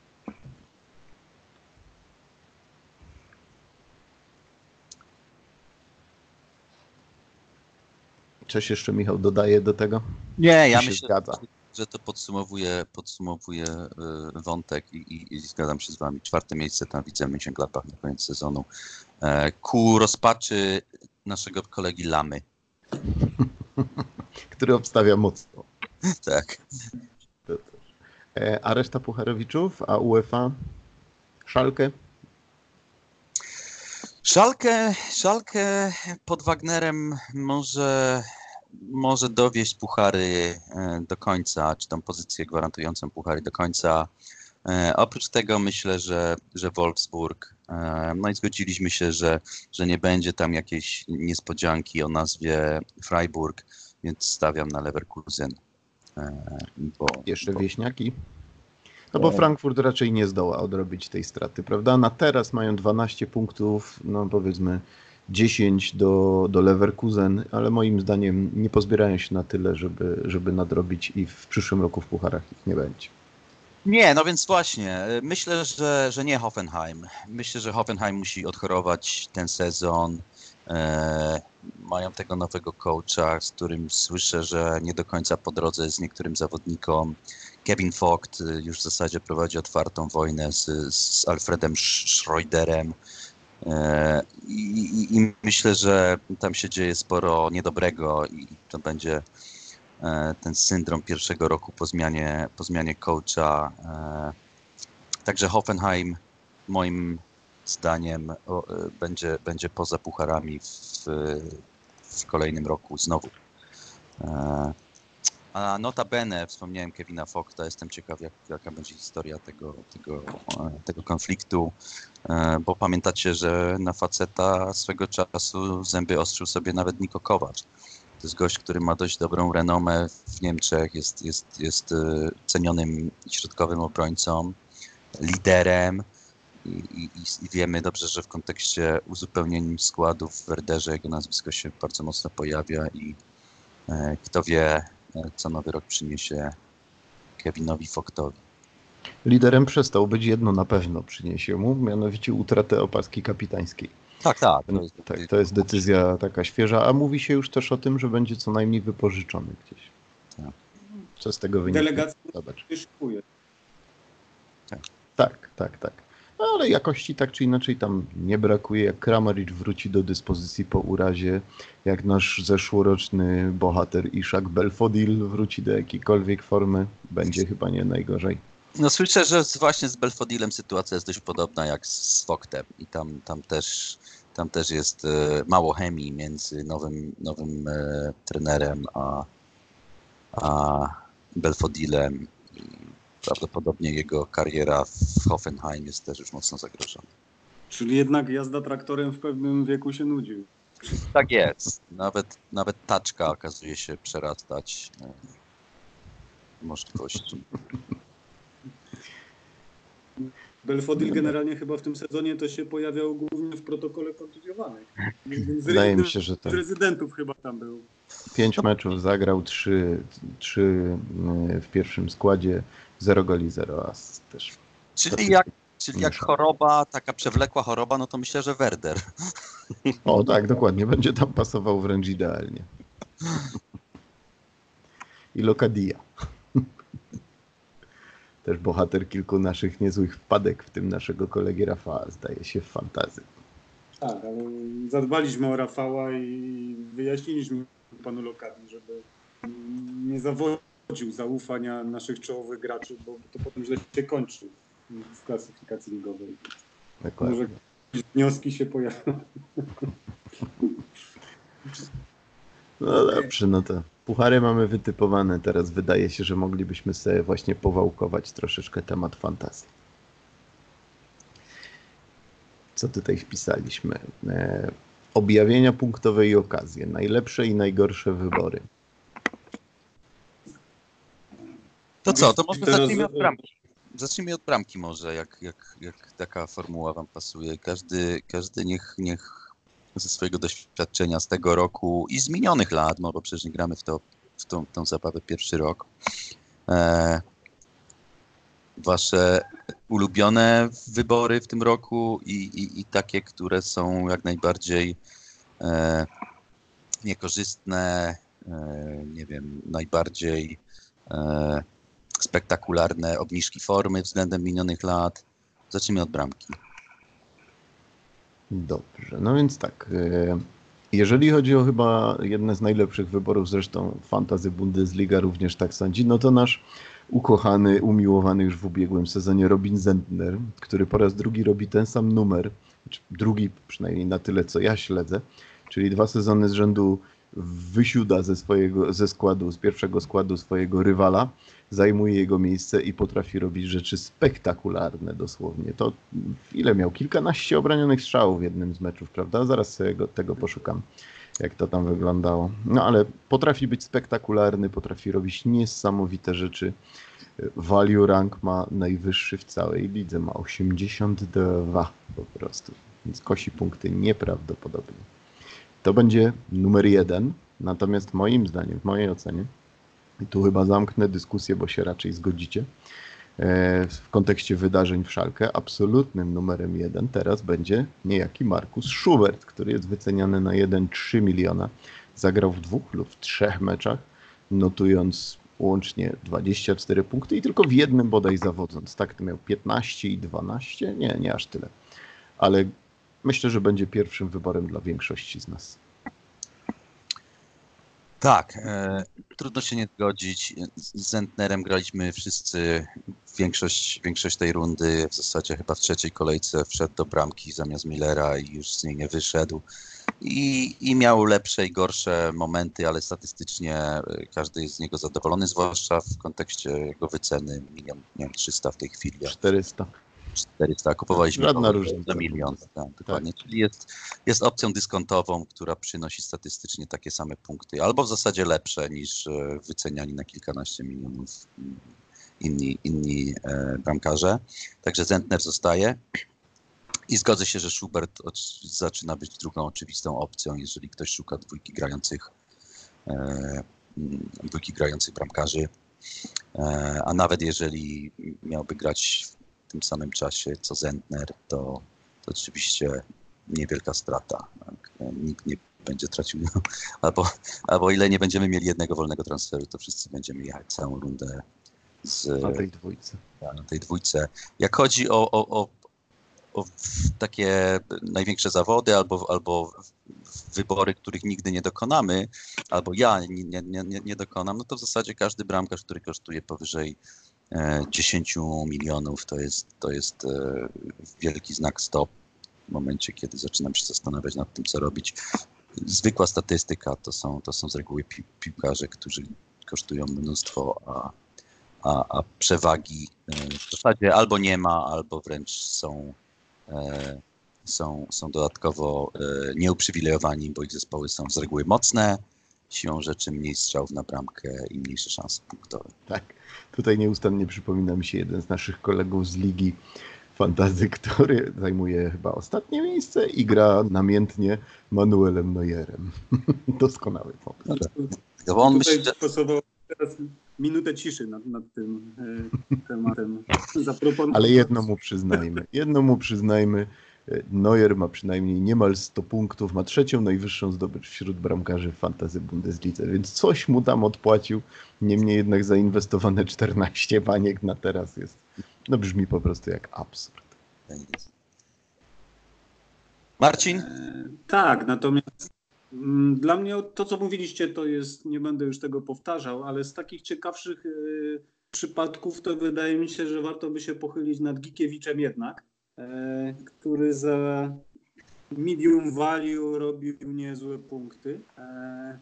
Coś jeszcze Michał dodaje do tego? Nie, ja się myślę, zgadza. że to podsumowuje, podsumowuje y, wątek i, i, i zgadzam się z wami. Czwarte miejsce tam widzę Mönchengladbach na koniec sezonu. E, ku rozpaczy naszego kolegi Lamy. Który obstawia mocno. Tak. To. E, A reszta Pucharowiczów, a UEFA? Szalkę? Szalkę, szalkę pod Wagnerem może, może dowieść puchary e, do końca, czy tam pozycję gwarantującą puchary do końca. E, oprócz tego myślę, że, że Wolfsburg, e, no i zgodziliśmy się, że, że nie będzie tam jakiejś niespodzianki o nazwie Freiburg, więc stawiam na Leverkusen. Bo, Jeszcze bo, wieśniaki? No bo. Frankfurt raczej nie zdoła odrobić tej straty, prawda? Na teraz mają 12 punktów, no powiedzmy 10 do, do Leverkusen, ale moim zdaniem nie pozbierają się na tyle, żeby, żeby nadrobić i w przyszłym roku w pucharach ich nie będzie. Nie, no więc właśnie, e, myślę, że, że nie Hoffenheim. Myślę, że Hoffenheim musi odchorować ten sezon. E, mają tego nowego coacha, z którym słyszę, że nie do końca po drodze z niektórym zawodnikom. Kevin Vogt e, już w zasadzie prowadzi otwartą wojnę z, z Alfredem Sch- Schroederem. E, i, i, I myślę, że tam się dzieje sporo niedobrego i to będzie e, ten syndrom pierwszego roku po zmianie, po zmianie coacha. e, Także Hoffenheim moim zdaniem będzie, będzie poza pucharami w, w kolejnym roku znowu. A notabene wspomniałem Kevina Fogta, jestem ciekaw jak, jaka będzie historia tego, tego, tego konfliktu, bo pamiętacie, że na faceta swego czasu zęby ostrzył sobie nawet Niko Kowac. To jest gość, który ma dość dobrą renomę w Niemczech, jest, jest, jest e, cenionym środkowym obrońcą, liderem i, i, i wiemy dobrze, że w kontekście uzupełnień składu w Werderze jego nazwisko się bardzo mocno pojawia i e, kto wie, e, co nowy rok przyniesie Kevinowi Fogtowi. Liderem przestał być, jedno na pewno przyniesie mu, mianowicie utratę opaski kapitańskiej. Tak, tak. No, tak, to jest decyzja taka świeża, a mówi się już też o tym, że będzie co najmniej wypożyczony gdzieś. Tak. Co z tego wynika? Delegacja szykuje. Tak, tak, tak. No, ale jakości tak czy inaczej tam nie brakuje. Jak Kramaric wróci do dyspozycji po urazie, jak nasz zeszłoroczny bohater Ishak Belfodil wróci do jakiejkolwiek formy, będzie chyba nie najgorzej. No słyszę, że właśnie z Belfodilem sytuacja jest dość podobna jak z Fogtem i tam, tam, też, tam też jest e, mało chemii między nowym, nowym e, trenerem a, a Belfodilem. I prawdopodobnie jego kariera w Hoffenheim jest też już mocno zagrożona. Czyli jednak jazda traktorem w pewnym wieku się nudził. Tak jest. Nawet, nawet taczka okazuje się przerastać e, możliwości. Belfodil generalnie chyba w tym sezonie to się pojawiał głównie w protokole kontuzjowanych. Wydaje mi się, że Z tak. rezydentów chyba tam był. Pięć meczów zagrał, trzy, trzy y, w pierwszym składzie, zero goli, zero as też. Czyli jak, czyli jak choroba, taka przewlekła choroba, no to myślę, że Werder. O tak, dokładnie, będzie tam pasował wręcz idealnie. I Lokadia. Też bohater kilku naszych niezłych wpadek, w tym naszego kolegi Rafała, zdaje się, w fantazy. Tak, ale zadbaliśmy o Rafała i wyjaśniliśmy panu Lokadi, żeby nie zawodził zaufania naszych czołowych graczy, bo to potem źle się kończy w klasyfikacji ligowej. Dokładnie. Może wnioski się pojawią. No dobrze, no to puchary mamy wytypowane. Teraz wydaje się, że moglibyśmy sobie właśnie powałkować troszeczkę temat fantazji. Co tutaj wpisaliśmy? E, objawienia punktowe i okazje. Najlepsze i najgorsze wybory. To co, to może zacznijmy od bramki. Zacznijmy od bramki może, jak, jak, jak taka formuła wam pasuje. Każdy, każdy niech, niech ze swojego doświadczenia z tego roku i z minionych lat, no bo przecież nie gramy w, to, w tą, tą zabawę pierwszy rok. E, wasze ulubione wybory w tym roku i, i, i takie, które są jak najbardziej e, niekorzystne, e, nie wiem, najbardziej e, spektakularne obniżki formy względem minionych lat. Zacznijmy od bramki. Dobrze, no więc tak. e, Jeżeli chodzi o chyba jedne z najlepszych wyborów, zresztą Fantazy Bundesliga również tak sądzi, no to nasz ukochany, umiłowany już w ubiegłym sezonie Robin Zentner, który po raz drugi robi ten sam numer, znaczy drugi przynajmniej na tyle, co ja śledzę, czyli dwa sezony z rzędu wysiuda ze swojego, ze składu, z pierwszego składu swojego rywala. Zajmuje jego miejsce i potrafi robić rzeczy spektakularne dosłownie. To ile miał? Kilkanaście obronionych strzałów w jednym z meczów, prawda? Zaraz sobie go, tego poszukam, jak to tam wyglądało. No ale potrafi być spektakularny, potrafi robić niesamowite rzeczy. Value rank ma najwyższy w całej lidze, ma 82 po prostu, więc kosi punkty nieprawdopodobnie. To będzie numer jeden, natomiast moim zdaniem, w mojej ocenie, i tu chyba zamknę dyskusję, bo się raczej zgodzicie, e, w kontekście wydarzeń w Szalkę, absolutnym numerem jeden teraz będzie niejaki Markus Schubert, który jest wyceniany na 1,3 miliona. Zagrał w dwóch lub w trzech meczach, notując łącznie 24 punkty i tylko w jednym bodaj zawodząc. Tak, to miał 15 i 12? Nie, nie aż tyle. Ale myślę, że będzie pierwszym wyborem dla większości z nas. Tak, e, trudno się nie zgodzić. Z Zentnerem graliśmy wszyscy większość, większość tej rundy. W zasadzie chyba w trzeciej kolejce wszedł do bramki zamiast Millera i już z niej nie wyszedł. I, I miał lepsze i gorsze momenty, ale statystycznie e, każdy jest z niego zadowolony, zwłaszcza w kontekście jego wyceny milion, nie wiem, 300 w tej chwili. 400. 400, kupowaliśmy Żadna różnica. za milion. Tak, dokładnie. Czyli jest, jest opcją dyskontową, która przynosi statystycznie takie same punkty, albo w zasadzie lepsze niż e, wyceniani na kilkanaście milionów mm, inni, inni e, bramkarze. Także Zentner zostaje. I zgodzę się, że Schubert oc- zaczyna być drugą oczywistą opcją, jeżeli ktoś szuka dwójki grających, e, mm, dwójki grających bramkarzy. E, a nawet jeżeli miałby grać tym samym czasie co Zentner, to, to oczywiście niewielka strata. Tak? E, Nikt nie będzie tracił, albo, albo ile nie będziemy mieli jednego wolnego transferu, to wszyscy będziemy jechać całą rundę z, Na tej dwójce. na tej dwójce. Jak chodzi o, o, o, o takie największe zawody albo, albo wybory, których nigdy nie dokonamy, albo ja nie, nie, nie, nie- dokonam, no to w zasadzie każdy bramkarz, który kosztuje powyżej 10 milionów, to jest, to jest e, wielki znak stop w momencie, kiedy zaczynam się zastanawiać nad tym, co robić. Zwykła statystyka to są, to są z reguły pi, piłkarze, którzy kosztują mnóstwo, a, a, a przewagi e, w zasadzie albo nie ma, albo wręcz są, e, są, są dodatkowo nieuprzywilejowani, bo ich zespoły są z reguły mocne, siłą rzeczy mniej strzałów na bramkę i mniejsze szanse punktowe. Tak. Tutaj nieustannie przypomina mi się jeden z naszych kolegów z ligi fantazy, który zajmuje chyba ostatnie miejsce i gra namiętnie Manuelem Neuerem. Doskonały pomysł. Bo on Tutaj myśli, że teraz minutę ciszy nad, nad tym e, tematem. Ale jedno mu przyznajmy. Jedno mu przyznajmy. Neuer ma przynajmniej niemal 100 punktów, ma trzecią najwyższą zdobycz wśród bramkarzy w fantazy Bundeslidze, więc coś mu tam odpłacił. Niemniej jednak zainwestowane 14 baniek na teraz jest. No brzmi po prostu jak absurd. Marcin? E, Tak, natomiast mm, dla mnie to, co mówiliście, to jest, nie będę już tego powtarzał, ale z takich ciekawszych e, przypadków to wydaje mi się, że warto by się pochylić nad Gikiewiczem jednak, który za medium value robił niezłe punkty. E,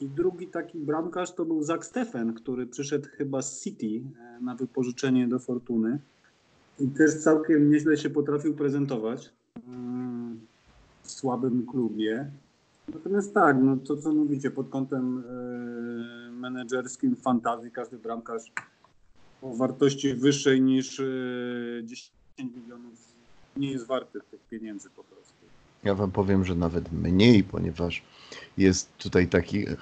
I drugi taki bramkarz to był Zach Steffen, który przyszedł chyba z City e, na wypożyczenie do Fortuny. I też całkiem nieźle się potrafił prezentować. Mm, w słabym klubie. Natomiast tak, no to co mówicie pod kątem e, menedżerskim fantazji, każdy bramkarz o wartości wyższej niż e, 10 milionów nie jest warty tych pieniędzy po prostu. Ja wam powiem, że nawet mniej, ponieważ jest tutaj taki e,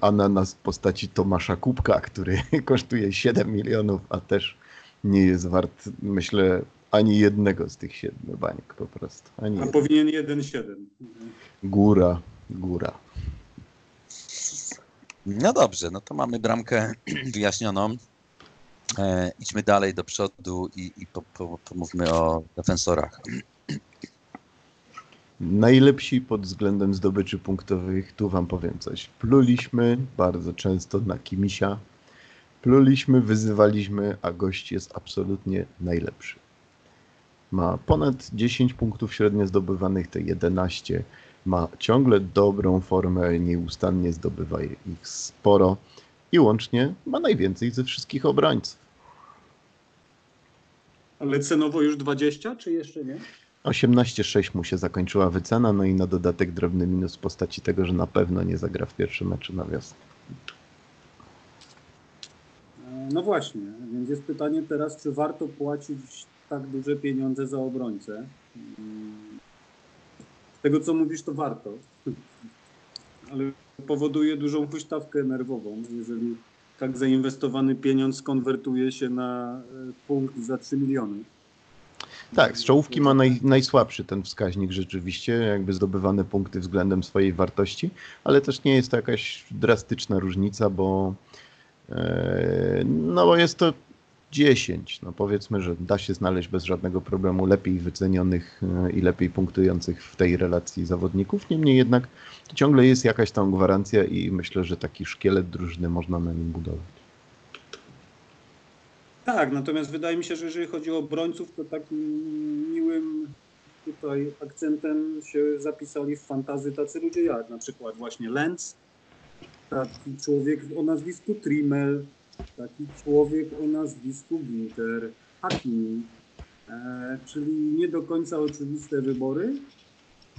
ananas w postaci Tomasza Kubka, który kosztuje 7 milionów, a też nie jest wart, myślę, ani jednego z tych siedmiu baniek po prostu. Ani A jeden. powinien 1,7. Góra, góra. No dobrze, no to mamy bramkę wyjaśnioną. E, idźmy dalej do przodu i, i po, po, pomówmy o defensorach. Najlepsi pod względem zdobyczy punktowych, tu wam powiem coś. Pluliśmy bardzo często na Kimisia. Pluliśmy, wyzywaliśmy, a gość jest absolutnie najlepszy. Ma ponad 10 punktów średnio zdobywanych, te 11. Ma ciągle dobrą formę, nieustannie zdobywa ich sporo. I łącznie ma najwięcej ze wszystkich obrońców. Ale cenowo już 20, czy jeszcze nie? 18,6 mu się zakończyła wycena, no i na dodatek drobny minus w postaci tego, że na pewno nie zagra w pierwszym meczu na wiosnę. No właśnie, więc jest pytanie teraz, czy warto płacić tak duże pieniądze za obrońcę? Mm, Z tego co mówisz, to warto. Ale powoduje dużą huśtawkę nerwową, jeżeli tak zainwestowany pieniądz konwertuje się na e, punkt za 3 miliony. Tak, z czołówki ma naj, najsłabszy ten wskaźnik rzeczywiście, jakby zdobywane punkty względem swojej wartości, ale też nie jest to jakaś drastyczna różnica, bo e, no bo jest to 10. No powiedzmy, że da się znaleźć bez żadnego problemu lepiej wycenionych e, i lepiej punktujących w tej relacji zawodników. Niemniej jednak ciągle jest jakaś tam gwarancja i myślę, że taki szkielet drużyny można na nim budować. Tak, natomiast wydaje mi się, że jeżeli chodzi o obrońców, to takim miłym tutaj akcentem się zapisali w fantazy tacy ludzie jak na przykład właśnie Lenz, taki człowiek o nazwisku Trimmel, taki człowiek o nazwisku Ginter, Hakimi, e, czyli nie do końca oczywiste wybory.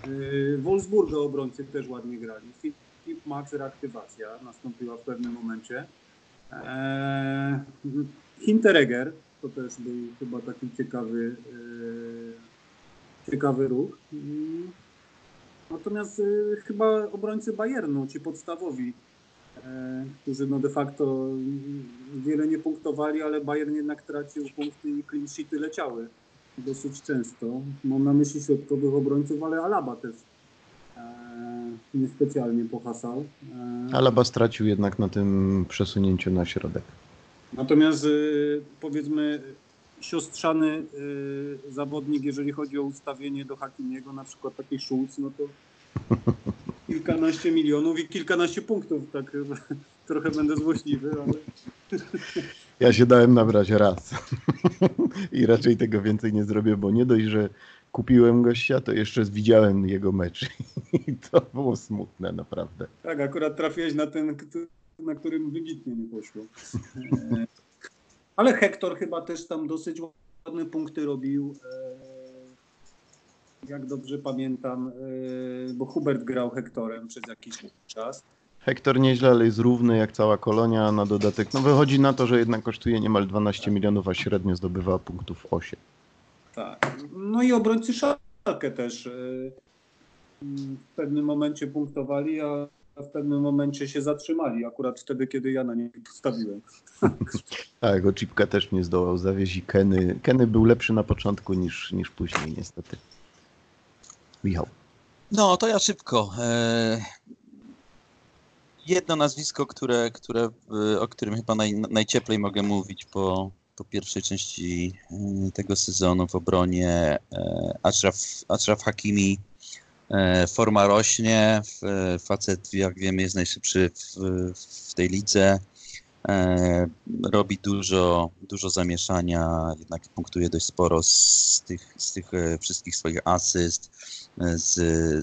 E, Wolfsburga obrońcy też ładnie grali. Filip Max reaktywacja nastąpiła w pewnym momencie. E, Hinteregger to też był chyba taki ciekawy, e, ciekawy ruch. Natomiast e, chyba obrońcy Bayernu, ci podstawowi, którzy no de facto wiele nie punktowali, ale Bayern jednak tracił punkty i clean sheety leciały dosyć często. Mam na myśli środkowych obrońców, ale Alaba też e, niespecjalnie pohasał. E, Alaba stracił jednak na tym przesunięciu na środek. Natomiast powiedzmy siostrzany zawodnik, jeżeli chodzi o ustawienie do Hakimiego, na przykład taki Schulz, no to kilkanaście milionów i kilkanaście punktów, tak trochę będę złośliwy, ale Ja się dałem nabrać raz i raczej tego więcej nie zrobię, bo nie dość, że kupiłem gościa, to jeszcze widziałem jego mecz i to było smutne naprawdę. tak, akurat trafiłeś na ten, na którym wybitnie nie poszło. E, Ale Hektor chyba też tam dosyć ładne punkty robił. Jak dobrze pamiętam, e, bo Hubert grał Hektorem przez jakiś czas. Hektor nieźle, ale jest równy jak cała kolonia, na dodatek no wychodzi na to, że jednak kosztuje niemal 12 milionów, a średnio zdobywa punktów 8. Tak. No i obrońcy Szalkę też e, w pewnym momencie punktowali, a w pewnym momencie się zatrzymali, akurat wtedy, kiedy ja na nie postawiłem. Tak, go Chipka też nie zdołał zawieźć i Kenny, Kenny był lepszy na początku niż, niż później niestety. Michał. No, to ja szybko. E, Jedno nazwisko, które, które, e, o którym chyba naj, najcieplej mogę mówić po, po pierwszej części e, tego sezonu w obronie. Ashraf, Ashraf Hakimi. Forma rośnie. Facet, jak wiemy, jest najszybszy w, w tej lidze. Robi dużo, dużo zamieszania, jednak punktuje dość sporo z tych, z tych wszystkich swoich asyst z,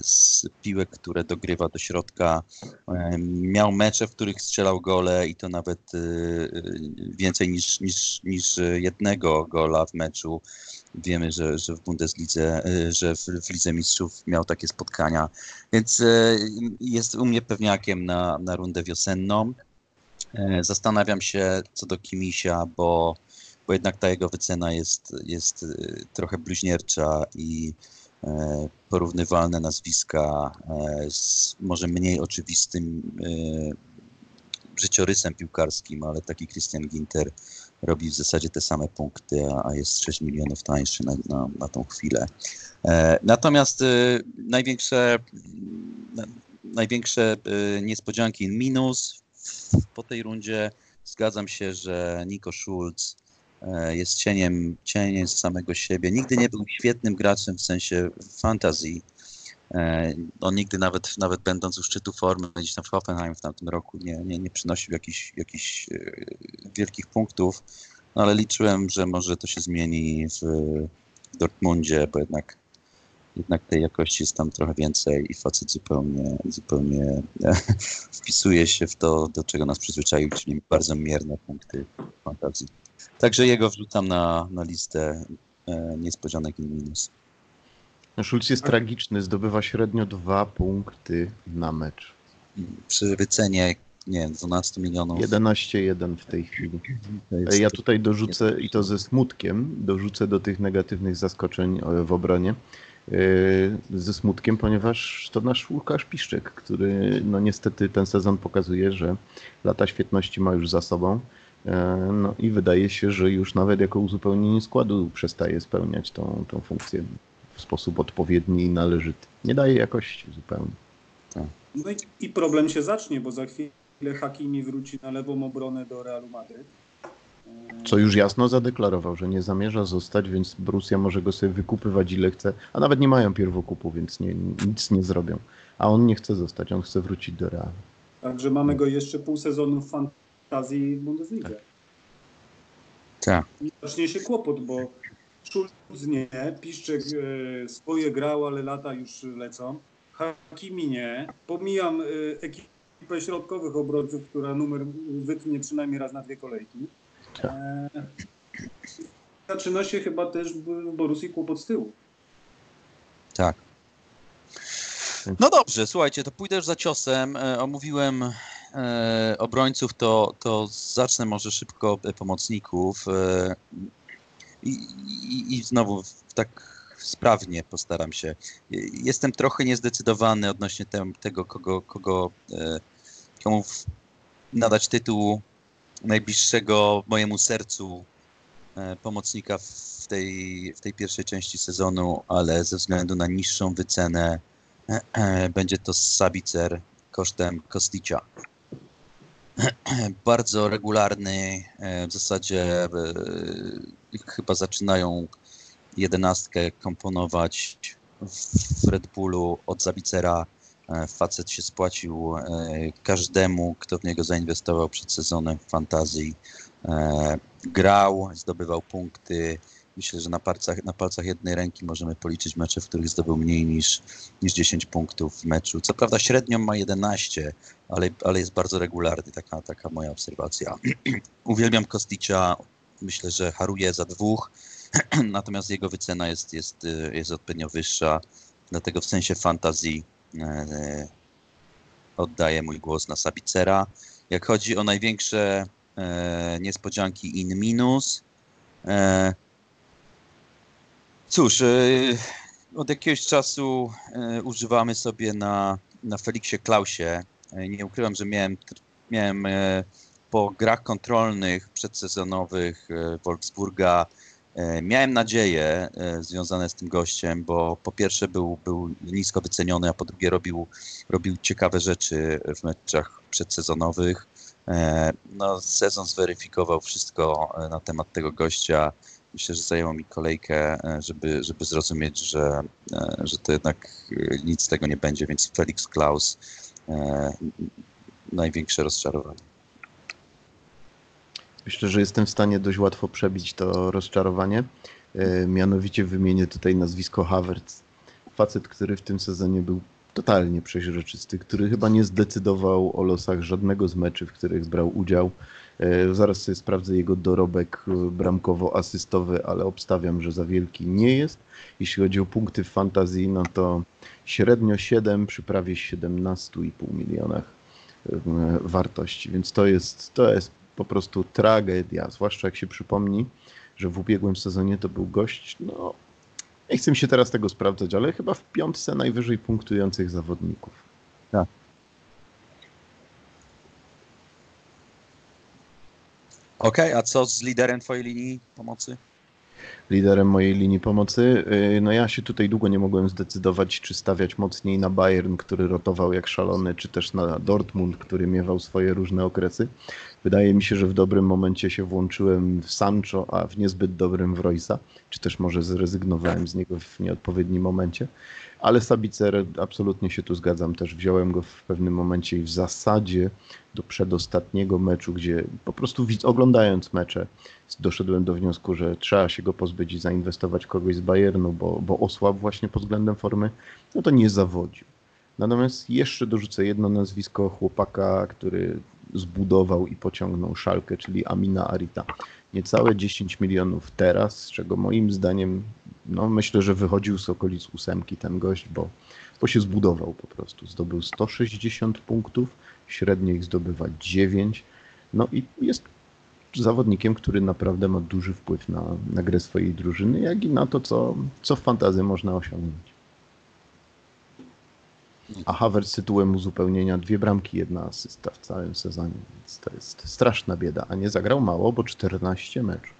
z piłek, które dogrywa do środka. Miał mecze, w których strzelał gole i to nawet e, więcej niż, niż, niż jednego gola w meczu. Wiemy, że, że w Bundeslidze, e, że w, w Lidze Mistrzów miał takie spotkania, więc jest u mnie pewniakiem na, na rundę wiosenną. E, Zastanawiam się co do Kimisia, bo, bo jednak ta jego wycena jest, jest trochę bluźniercza i porównywalne nazwiska e, z może mniej oczywistym e, życiorysem piłkarskim, ale taki Christian Ginter robi w zasadzie te same punkty, a, jest 6 milionów tańszy na, na, na tą chwilę. E, Natomiast e, największe, na, największe e, niespodzianki minus po tej rundzie zgadzam się, że Nico Schulz e, jest cieniem, cieniem samego siebie. Nigdy nie był świetnym graczem w sensie fantazji. E, On nigdy nawet, nawet będąc u szczytu formy gdzieś tam w Hoffenheim w tamtym roku nie, nie, nie przynosił jakichś, jakichś e, wielkich punktów, no ale liczyłem, że może to się zmieni w Dortmundzie, bo jednak jednak tej jakości jest tam trochę więcej i facet zupełnie, zupełnie wpisuje się w to, do czego nas przyzwyczaił, czyli bardzo mierne punkty fantazji. Także jego wrzucam na, na listę e, niespodzianek i minus. Schulz jest tragiczny, zdobywa średnio dwa punkty na mecz. Przy wycenie, nie wiem, 12 milionów. 11-1 w tej chwili. Ja tutaj dorzucę, i to ze smutkiem, dorzucę do tych negatywnych zaskoczeń e, w obronie, e, ze smutkiem, ponieważ to nasz Łukasz Piszczek, który no niestety ten sezon pokazuje, że lata świetności ma już za sobą. E, no i wydaje się, że już nawet jako uzupełnienie składu przestaje spełniać tą, tą funkcję w sposób odpowiedni i należyty. Nie daje jakości zupełnie. No i, i problem się zacznie, bo za chwilę Hakimi wróci na lewą obronę do Realu Madryt. Co już jasno zadeklarował, że nie zamierza zostać, więc Borussia może go sobie wykupywać ile chce, a nawet nie mają pierwokupu, więc nie, nic nie zrobią. A on nie chce zostać, on chce wrócić do Realu. Także mamy go jeszcze pół sezonu w fantazji w Bundesliga. Tak. I zacznie się kłopot, bo Schulz nie, Piszczek e, swoje grał, ale lata już lecą. Hakimi nie. Pomijam e, ekipę środkowych obrońców, która numer wytnie przynajmniej raz na dwie kolejki. E, zaczyna się chyba też w Borussii kłopot z tyłu. Tak. No dobrze, słuchajcie, to pójdę już za ciosem. Omówiłem obrońców, to, to zacznę może szybko e, pomocników. E, i, i, I znowu tak sprawnie postaram się. Jestem trochę niezdecydowany odnośnie tem, tego, kogo, kogo e, komu nadać tytuł najbliższego mojemu sercu e, pomocnika w tej, w tej pierwszej części sezonu, ale ze względu na niższą wycenę e, e, będzie to Sabicer kosztem Kosticia. Bardzo regularny, e, w zasadzie e, chyba zaczynają jedenastkę komponować w Red Bullu od Zabicera. E, facet się spłacił każdemu, kto w niego zainwestował przed sezonem w fantazji. Grał, zdobywał punkty. Myślę, że na palcach, na palcach jednej ręki możemy policzyć mecze, w których zdobył mniej niż, niż 10 punktów w meczu. Co prawda średnią ma 11, ale, ale jest bardzo regularny, taka, taka moja obserwacja. Uwielbiam Kosticia, myślę, że haruje za dwóch, natomiast jego wycena jest, jest, jest odpowiednio wyższa, dlatego w sensie fantazji e, oddaję mój głos na Sabicera. Jak chodzi o największe e, niespodzianki in minus, e, cóż, e, od jakiegoś czasu e, używamy sobie na, na Feliksie Klausie. E, nie ukrywam, że miałem, miałem po grach kontrolnych przedsezonowych Wolfsburga miałem nadzieje związane z tym gościem, bo po pierwsze był, był nisko wyceniony, a po drugie robił, robił ciekawe rzeczy w meczach przedsezonowych. No, sezon zweryfikował wszystko na temat tego gościa. Myślę, że zajęło mi kolejkę, e, żeby, żeby zrozumieć, że, e, że to jednak e, nic z tego nie będzie, więc Felix Klaus największe rozczarowanie. Myślę, że jestem w stanie dość łatwo przebić to rozczarowanie. Mianowicie wymienię tutaj nazwisko Havertz. Facet, który w tym sezonie był totalnie przeźroczysty, który chyba nie zdecydował o losach żadnego z meczy, w których brał udział. E, Zaraz sobie sprawdzę jego dorobek e, bramkowo-asystowy, ale obstawiam, że za wielki nie jest. Jeśli chodzi o punkty w fantazji, no to średnio 7 przy prawie 17,5 milionach e, wartości, więc to jest, to jest po prostu tragedia, zwłaszcza jak się przypomni, że w ubiegłym sezonie to był gość, no nie chcę mi się teraz tego sprawdzać, ale chyba w piątce najwyżej punktujących zawodników. Okej, a co z liderem twojej linii pomocy? liderem mojej linii pomocy. Yy, No ja się tutaj długo nie mogłem zdecydować, czy stawiać mocniej na Bayern, który rotował jak szalony, czy też na Dortmund, który miewał swoje różne okresy. Wydaje mi się, że w dobrym momencie się włączyłem w Sancho, a w niezbyt dobrym w Roysa, czy też może zrezygnowałem z niego w nieodpowiednim momencie. Ale Sabicer, absolutnie się tu zgadzam, też wziąłem go w pewnym momencie i w zasadzie do przedostatniego meczu, gdzie po prostu oglądając mecze doszedłem do wniosku, że trzeba się go pozbyć być i zainwestować kogoś z Bayernu, bo, bo osłabł właśnie pod względem formy, no to nie zawodził. Natomiast jeszcze dorzucę jedno nazwisko chłopaka, który zbudował i pociągnął szalkę, czyli Amina Arita. Niecałe 10 milionów teraz, z czego moim zdaniem, no myślę, że wychodził z okolic ósemki ten gość, bo, bo się zbudował po prostu. Zdobył 160 punktów, średnio ich zdobywa 9. No i jest zawodnikiem, który naprawdę ma duży wpływ na, na grę swojej drużyny, jak i na to, co, co w fantazji można osiągnąć. A Havertz tytułem uzupełnienia dwie bramki, jedna asysta w całym sezonie, więc to jest straszna bieda. A nie zagrał mało, bo 14 meczów.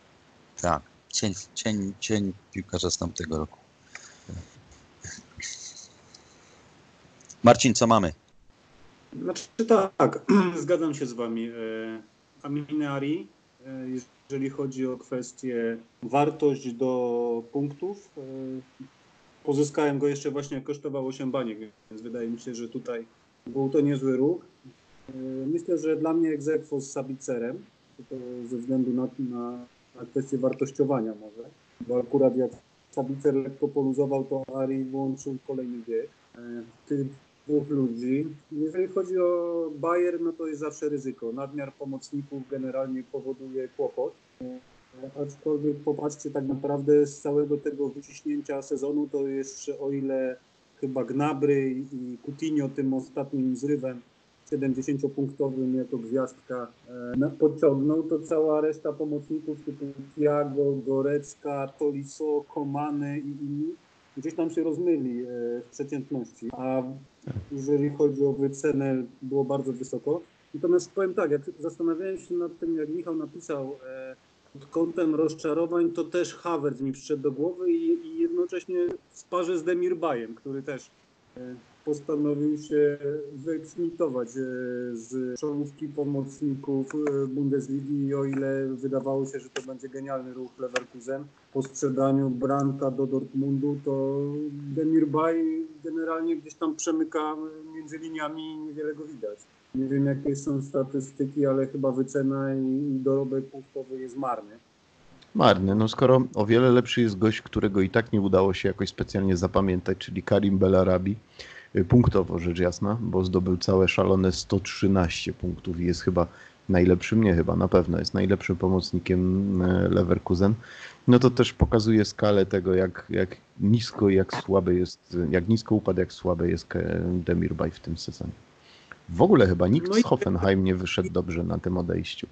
Tak, cień, cień, cień piłkarza z tamtego roku. Marcin, co mamy? Znaczy tak, zgadzam się z wami. E, Aminari, e, jeżeli chodzi o kwestię wartość do punktów, e, pozyskałem go jeszcze właśnie kosztował 8 baniek, więc wydaje mi się, że tutaj był to niezły ruch. Myślę, że dla mnie egzekwo z Sabicerem, to ze względu na, na, na kwestię wartościowania może, bo akurat jak Sabicer lekko poluzował, to Ari włączył kolejny bieg. Tych dwóch ludzi. Jeżeli chodzi o Bayer, no to jest zawsze ryzyko. Nadmiar pomocników generalnie powoduje kłopot. Aczkolwiek popatrzcie tak naprawdę z całego tego wyciśnięcia sezonu, to jeszcze o ile chyba Gnabry i Coutinho tym ostatnim zrywem 70-punktowym jako gwiazdka e, podciągnął, to cała reszta pomocników typu Thiago, Gorecka, Tolisso, Komany i inni gdzieś tam się rozmyli e, w przeciętności, a jeżeli chodzi o wycenę było bardzo wysoko. Natomiast powiem tak, jak zastanawiałem się nad tym, jak Michał napisał e, pod kątem rozczarowań, to też Havertz mi przyszedł do głowy i, i jednocześnie w parze z Demirbajem, który też e, postanowił się wyeksmitować e, z czołówki pomocników e, Bundesligi i o ile wydawało się, że to będzie genialny ruch Leverkusen po sprzedaniu Branka do Dortmundu, to Demirbay generalnie gdzieś tam przemyka między liniami i niewiele go widać. Nie wiem jakie są statystyki, ale chyba wycena i dorobek punktowy jest marny. Marny, no skoro o wiele lepszy jest gość, którego i tak nie udało się jakoś specjalnie zapamiętać, czyli Karim Belarabi, Y, punktowo rzecz jasna, bo zdobył całe szalone 113 punktów i jest chyba najlepszym, nie chyba, na pewno jest najlepszym pomocnikiem y, Leverkusen. No to też pokazuje skalę tego, jak, jak nisko jak słaby jest, jak nisko upadł, jak słaby jest Demirbay w tym sezonie. W ogóle chyba nikt No z i- Hoffenheim nie wyszedł dobrze na tym odejściu.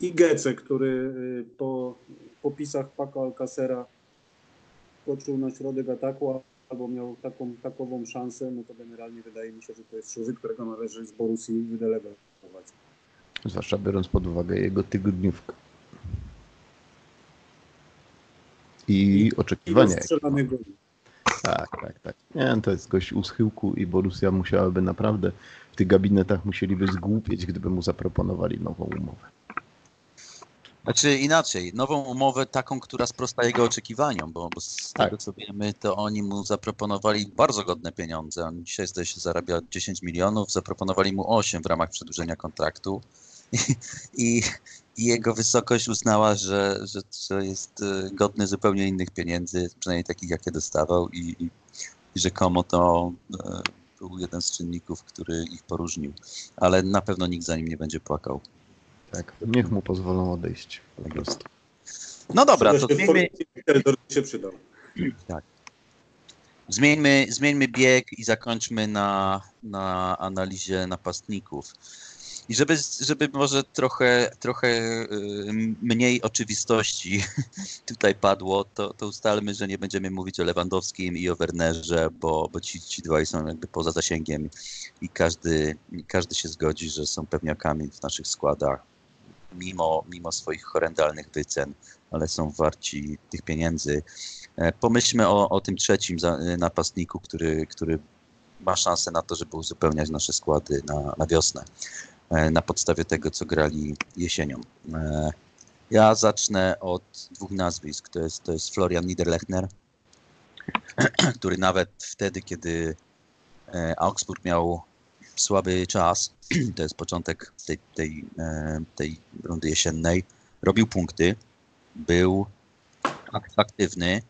I Gece, który y, po popisach Paco Alcacera skoczył na środek ataku albo miał taką, takową szansę, no to generalnie wydaje mi się, że to jest człowiek, którego należy z Borussii wydelegować. Zwłaszcza biorąc pod uwagę jego tygodniówkę. I oczekiwania. I strzelanych goli. Tak, tak, tak. Nie, to jest gość u schyłku i Borussia musiałaby naprawdę, w tych gabinetach musieliby zgłupieć, gdyby mu zaproponowali nową umowę. Znaczy inaczej, nową umowę taką, która sprosta jego oczekiwaniom, bo, bo z Tak. tego co wiemy, to oni mu zaproponowali bardzo godne pieniądze. On dzisiaj zdaje się zarabia 10 milionów, zaproponowali mu 8 w ramach przedłużenia kontraktu i, i, i jego wysokość uznała, że, że, że jest e, godny zupełnie innych pieniędzy, przynajmniej takich jakie dostawał i, i, i rzekomo to e, był jeden z czynników, który ich poróżnił. Ale na pewno nikt za nim nie będzie płakał. Tak, niech mu pozwolą odejść po prostu. No dobra, to zmieńmy, się przydał. Zmieńmy, zmieńmy bieg i zakończmy na, na analizie napastników. I żeby, żeby może trochę, trochę y, mniej oczywistości tutaj padło, to, to ustalmy, że nie będziemy mówić o Lewandowskim i o Wernerze, bo, bo ci, ci dwaj są jakby poza zasięgiem i każdy, każdy się zgodzi, że są pewniakami w naszych składach, mimo, mimo swoich horrendalnych wycen, ale są warci tych pieniędzy. E, Pomyślmy o, o tym trzecim e, napastniku, który, który ma szansę na to, żeby uzupełniać nasze składy na, na wiosnę, na podstawie tego, co grali jesienią. E, Ja zacznę od dwóch nazwisk. To jest, to jest Florian Niederlechner, który nawet wtedy, kiedy e, Augsburg miał słaby czas, to jest początek tej, tej, e, tej rundy jesiennej, robił punkty, był aktywny.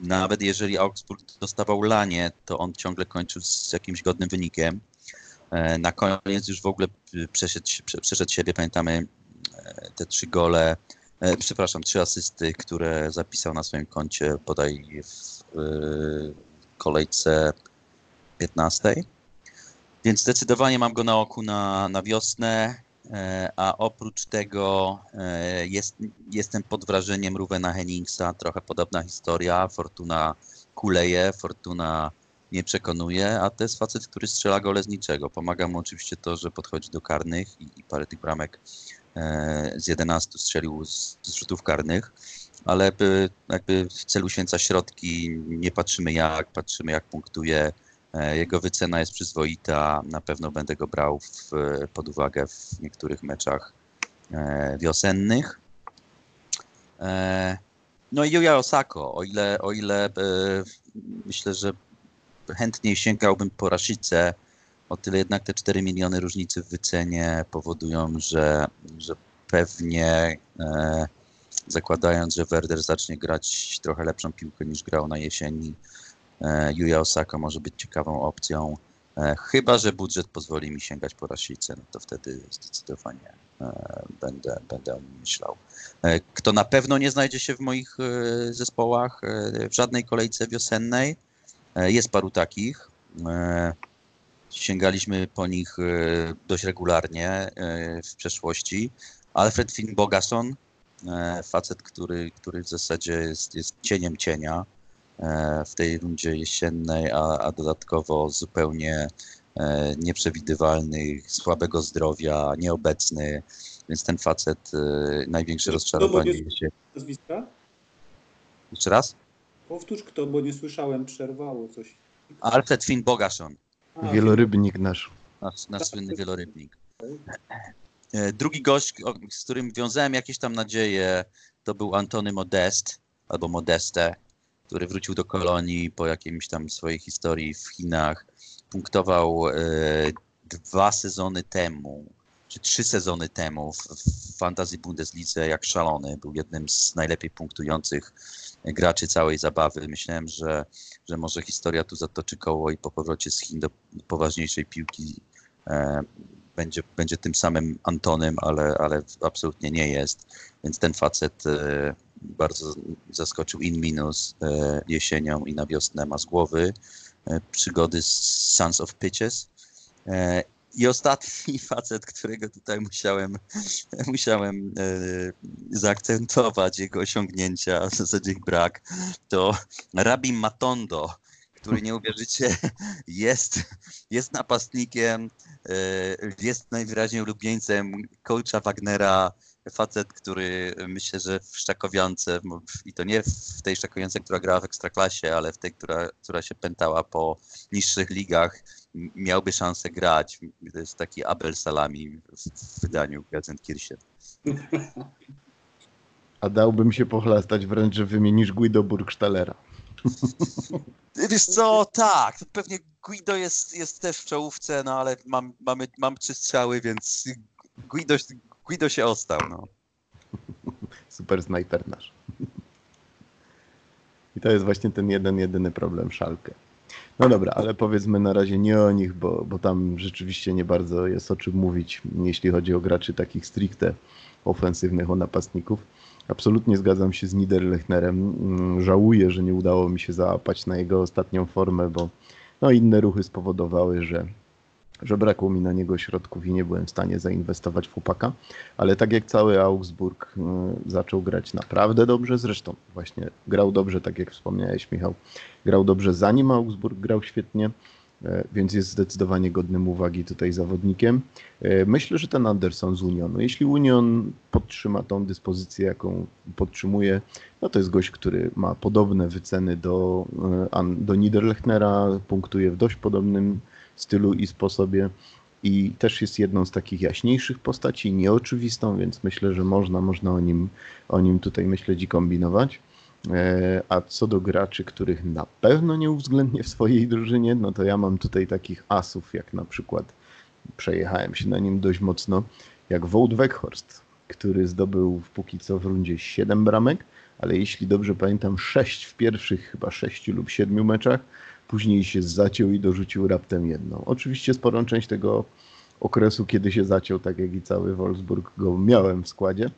Nawet jeżeli Augsburg dostawał lanie, to on ciągle kończył z jakimś godnym wynikiem. E, na koniec już w ogóle przeszedł, przeszedł siebie, pamiętamy e, te trzy gole, e, przepraszam, trzy asysty, które zapisał na swoim koncie bodaj w kolejce 15. Więc zdecydowanie mam go na oku na, na wiosnę, a oprócz tego jest, jestem pod wrażeniem Ruvena Henningsa, trochę podobna historia, Fortuna kuleje, Fortuna nie przekonuje, a to jest facet, który strzela gole z niczego. Pomaga mu oczywiście to, że podchodzi do karnych i, i parę tych bramek e, z 11 strzelił z, z rzutów karnych, ale by, jakby w celu święca środki nie patrzymy jak, patrzymy jak punktuje. E, jego wycena jest przyzwoita, na pewno będę go brał w, pod uwagę w niektórych meczach e, wiosennych. E, no i Yuya Osako, o ile, o ile e, myślę, że chętniej sięgałbym po Rashicę, o tyle jednak te 4 miliony różnicy w wycenie powodują, że, że pewnie e, zakładając, że Werder zacznie grać trochę lepszą piłkę niż grał na jesieni, e, Yuya Osaka może być ciekawą opcją. E, chyba, że budżet pozwoli mi sięgać po Rashicę, no to wtedy zdecydowanie e, będę, będę o nim myślał. E, kto na pewno nie znajdzie się w moich e, zespołach w żadnej kolejce wiosennej, E, jest paru takich. E, sięgaliśmy po nich e, dość regularnie w przeszłości. Alfred Finn Bogason, facet, który, który w zasadzie jest, jest cieniem cienia w tej rundzie jesiennej, a, a dodatkowo zupełnie nieprzewidywalny, słabego zdrowia, nieobecny, więc ten facet największe rozczarowanie się. Nazwiska? Jeszcze raz? Powtórz kto, bo nie słyszałem, przerwało coś. Alfred Finn Bogaszon. Wielorybnik nasz. Nasz, nasz słynny wielorybnik. E, drugi gość, z którym wiązałem jakieś tam nadzieje, to był Antony Modest, albo Modeste, który wrócił do kolonii po jakimś tam swojej historii w Chinach. Punktował e, dwa sezony temu, czy trzy sezony temu w, w Fantasy Bundeslidze jak szalony. Był jednym z najlepiej punktujących graczy całej zabawy. Myślałem, że, że może historia tu zatoczy koło i po powrocie z Chin do poważniejszej piłki e, będzie, będzie tym samym Antonem, ale, ale absolutnie nie jest. Więc ten facet e, bardzo zaskoczył in minus e, jesienią i na wiosnę ma z głowy. E, przygody z Sons of Pitches. E, i ostatni facet, którego tutaj musiałem, musiałem e, zaakcentować jego osiągnięcia, w zasadzie ich brak, to Rabbi Matondo, który nie uwierzycie, jest, jest napastnikiem, e, jest najwyraźniej ulubieńcem coacha Wagnera, facet, który myślę, że w Szczakowiance, i to nie w tej Szczakowiance, która grała w Ekstraklasie, ale w tej, która, która się pętała po niższych ligach, miałby szansę grać. To jest taki Abel Salami w wydaniu Gazenkirchen. A dałbym się pochlastać wręcz, że wymienisz Guido Burgstallera. Wiesz co, tak, pewnie Guido jest, jest też w czołówce, no ale mam, mamy, mam trzy strzały, więc Guido, Guido się ostał, no. Super snajper nasz. I to jest właśnie ten jeden, jedyny problem Szalkę. No dobra, ale powiedzmy na razie nie o nich, bo, bo tam rzeczywiście nie bardzo jest o czym mówić, jeśli chodzi o graczy takich stricte ofensywnych, o napastników. Absolutnie zgadzam się z Niederlechnerem. Mm, żałuję, że nie udało mi się załapać na jego ostatnią formę, bo no, inne ruchy spowodowały, że że brakło mi na niego środków i nie byłem w stanie zainwestować w chłopaka, ale tak jak cały Augsburg y, zaczął grać naprawdę dobrze, zresztą właśnie grał dobrze, tak jak wspomniałeś Michał, grał dobrze zanim Augsburg grał świetnie, y, więc jest zdecydowanie godnym uwagi tutaj zawodnikiem. Y, myślę, że ten Anderson z Unionu, jeśli Union podtrzyma tą dyspozycję, jaką podtrzymuje, no to jest gość, który ma podobne wyceny do, do Niederlechnera, punktuje w dość podobnym stylu i sposobie. I też jest jedną z takich jaśniejszych postaci, nieoczywistą, więc myślę, że można, można o, nim, o nim tutaj myśleć i kombinować. E, a co do graczy, których na pewno nie uwzględnię w swojej drużynie, no to ja mam tutaj takich asów, jak na przykład przejechałem się na nim dość mocno, jak Wout Weghorst, który zdobył póki co w rundzie 7 bramek, ale jeśli dobrze pamiętam, sześć w pierwszych chyba sześciu lub siedmiu meczach, później się zaciął i dorzucił raptem jedną. Oczywiście sporą część tego okresu, kiedy się zaciął, tak jak i cały Wolfsburg, go miałem w składzie.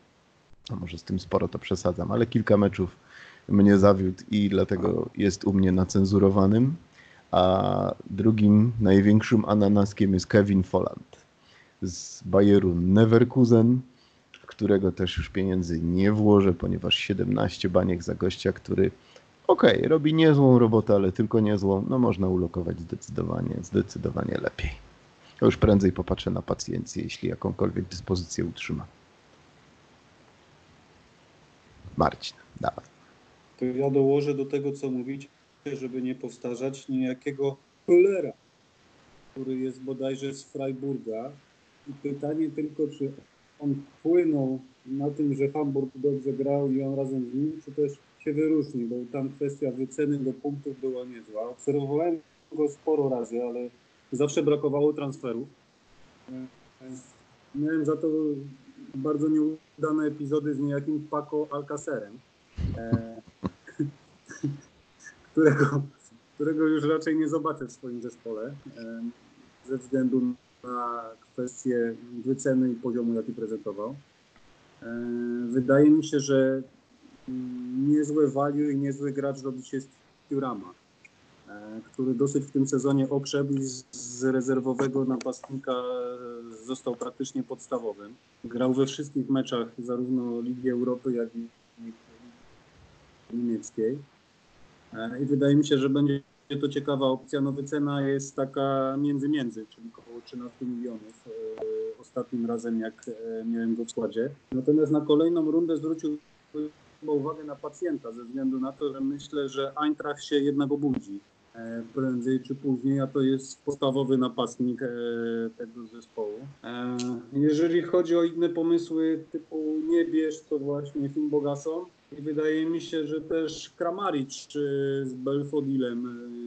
A może z tym sporo to przesadzam, ale kilka meczów mnie zawiódł i dlatego jest u mnie na cenzurowanym. A drugim największym ananaskiem jest Kevin Folland z Bayeru Neverkusen, którego też już pieniędzy nie włożę, ponieważ 17 baniek za gościa, który okej, okay, robi niezłą robotę, ale tylko niezłą, no można ulokować zdecydowanie, zdecydowanie lepiej. Ja już prędzej popatrzę na pacjencję, jeśli jakąkolwiek dyspozycję utrzyma. Marcin, dawaj. To ja dołożę do tego, co mówicie, żeby nie powtarzać niejakiego cholera, który jest bodajże z Freiburga. I pytanie tylko, czy on wpłynął na tym, że Hamburg dobrze grał i on razem z nim, czy też się wyróżni, bo tam kwestia wyceny do punktów była niezła. Obserwowałem go sporo razy, ale zawsze brakowało transferów. Miałem za to bardzo nieudane epizody z niejakim Paco Alcacerem, e, którego, którego już raczej nie zobaczę w swoim zespole ze względu na kwestię wyceny i poziomu, jaki prezentował. Wydaje mi się, że niezłe value i niezły gracz robi się z Tiurama, e, który dosyć w tym sezonie okrzepł i z rezerwowego napastnika e, został praktycznie podstawowym. Grał we wszystkich meczach zarówno Ligi Europy, jak i niemieckiej. I wydaje mi się, że będzie to ciekawa opcja. No wycena jest taka między między, czyli około 13 milionów e, ostatnim razem jak e, miałem go w składzie. Natomiast na kolejną rundę zwrócił uwagę na pacjenta ze względu na to, że myślę, że Eintracht się jednak obudzi e, prędzej czy później, a to jest podstawowy napastnik tego zespołu. Jeżeli chodzi o inne pomysły typu nie bierz, to właśnie Film Bogason, i wydaje mi się, że też Kramaric z Belfodilem,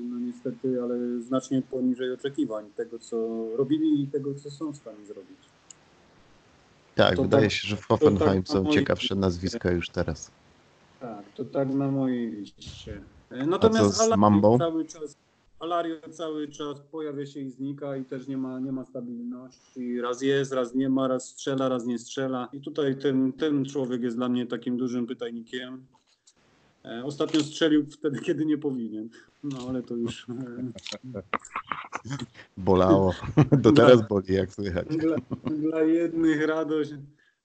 no niestety, ale znacznie poniżej oczekiwań tego, co robili i tego, co są w stanie zrobić. Tak, to wydaje tak, się, że w Hoffenheim tak są ciekawsze nazwiska już teraz. Tak, to tak na mojej liście. Natomiast A co z cały czas Alario cały czas pojawia się i znika i też nie ma, nie ma stabilności. Raz jest, raz nie ma, raz strzela, raz nie strzela. I tutaj ten, ten człowiek jest dla mnie takim dużym pytajnikiem. E, ostatnio strzelił wtedy, kiedy nie powinien. No ale to już. E, Bolało. Do teraz boli, jak słychać. Dla, dla jednych radość.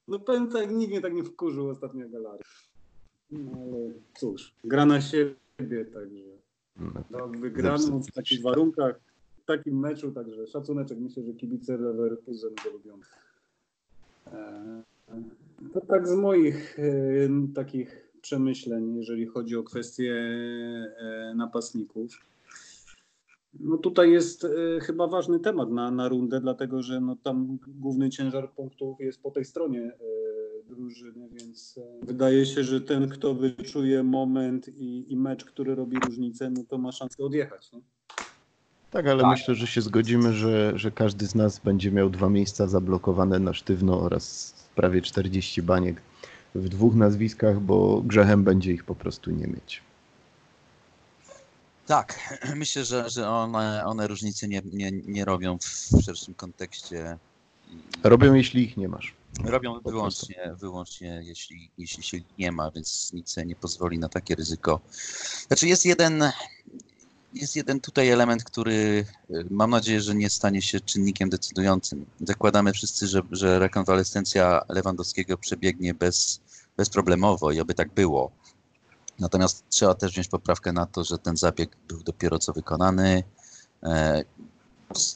No powiem tak, nikt mnie tak nie wkurzył ostatnio jak No ale cóż, gra na siebie, także. No, no, wygraną w takich warunkach, w takim meczu, także szacuneczek. Myślę, że kibice Leverkusen go lubią. E, to tak z moich e, takich przemyśleń, jeżeli chodzi o kwestie e, napastników. No tutaj jest chyba ważny temat na, na rundę, dlatego że no tam główny ciężar punktów jest po tej stronie drużyny, więc e, wydaje się, że ten, kto wyczuje moment i, i mecz, który robi różnicę, no to ma szansę odjechać. Nie? Tak, ale tak. myślę, że się zgodzimy, że, że każdy z nas będzie miał dwa miejsca zablokowane na sztywno oraz prawie 40 baniek w dwóch nazwiskach, bo grzechem będzie ich po prostu nie mieć. Tak, myślę, że, że one, one różnicy nie, nie, nie robią w szerszym kontekście. Robią, jeśli ich nie masz. Robią wyłącznie, wyłącznie jeśli, jeśli się nie ma, więc nic nie pozwoli na takie ryzyko. Znaczy jest jeden, jest jeden tutaj element, który y, mam nadzieję, że nie stanie się czynnikiem decydującym. Zakładamy wszyscy, że, że rekonwalescencja Lewandowskiego przebiegnie bez, bezproblemowo i oby tak było. Natomiast trzeba też wziąć poprawkę na to, że ten zabieg był dopiero co wykonany.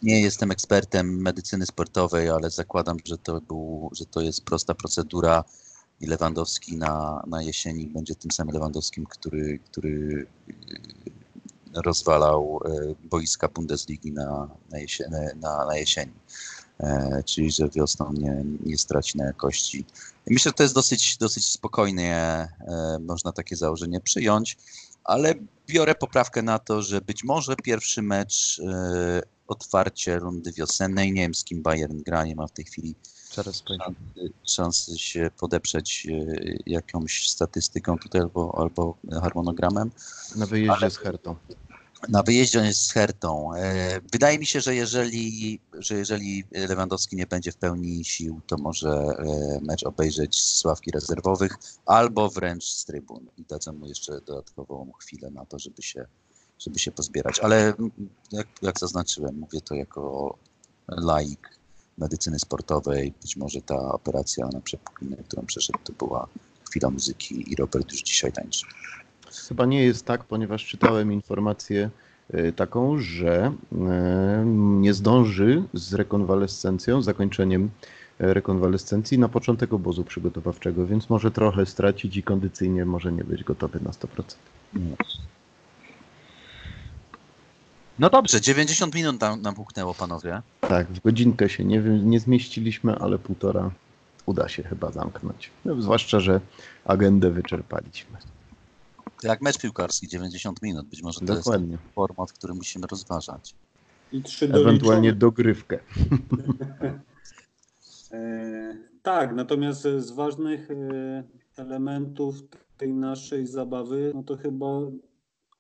Nie jestem ekspertem medycyny sportowej, ale zakładam, że to, był, że to jest prosta procedura i Lewandowski na, na jesieni będzie tym samym Lewandowskim, który, który e, rozwalał e, boiska Bundesligi na, na, jesieni, na, na jesieni. E, czyli że wiosną nie, nie straci na jakości. myślę, że to jest dosyć, dosyć spokojnie, można takie założenie przyjąć, ale biorę poprawkę na to, że być może pierwszy mecz otwarcie rundy wiosennej. Nie wiem, z kim Bayern gra, nie ma w tej chwili Zaraz szansy, szansy się podeprzeć e, jakąś statystyką tutaj albo, albo harmonogramem. Na wyjeździe Ale- z Hertą. Na wyjeździe z Hertą. E, Wydaje mi się, że jeżeli, że jeżeli Lewandowski nie będzie w pełni sił, to może e, mecz obejrzeć z ławki rezerwowych albo wręcz z trybun i dadzą mu jeszcze dodatkową chwilę na to, żeby się, żeby się pozbierać. Ale jak, jak zaznaczyłem, mówię to jako laik medycyny sportowej. Być może ta operacja na przepuklinę, którą przeszedł, to była chwila muzyki i Robert już dzisiaj tańczy. Chyba nie jest tak, ponieważ czytałem informację y, taką, że y, nie zdąży z rekonwalescencją, zakończeniem e, rekonwalescencji na początek obozu przygotowawczego, więc może trochę stracić i kondycyjnie może nie być gotowy na 100%. No dobrze, 90 minut nam, nam puknęło, panowie. Tak, w godzinkę się nie, nie zmieściliśmy, ale półtora uda się chyba zamknąć. No, zwłaszcza, że agendę wyczerpaliśmy. To jak mecz piłkarski, 90 minut. Być może to Dokładnie. jest format, który musimy rozważać. I trzy Ewentualnie doliczone. dogrywkę. E, tak, natomiast z ważnych e, elementów tej naszej zabawy, no to chyba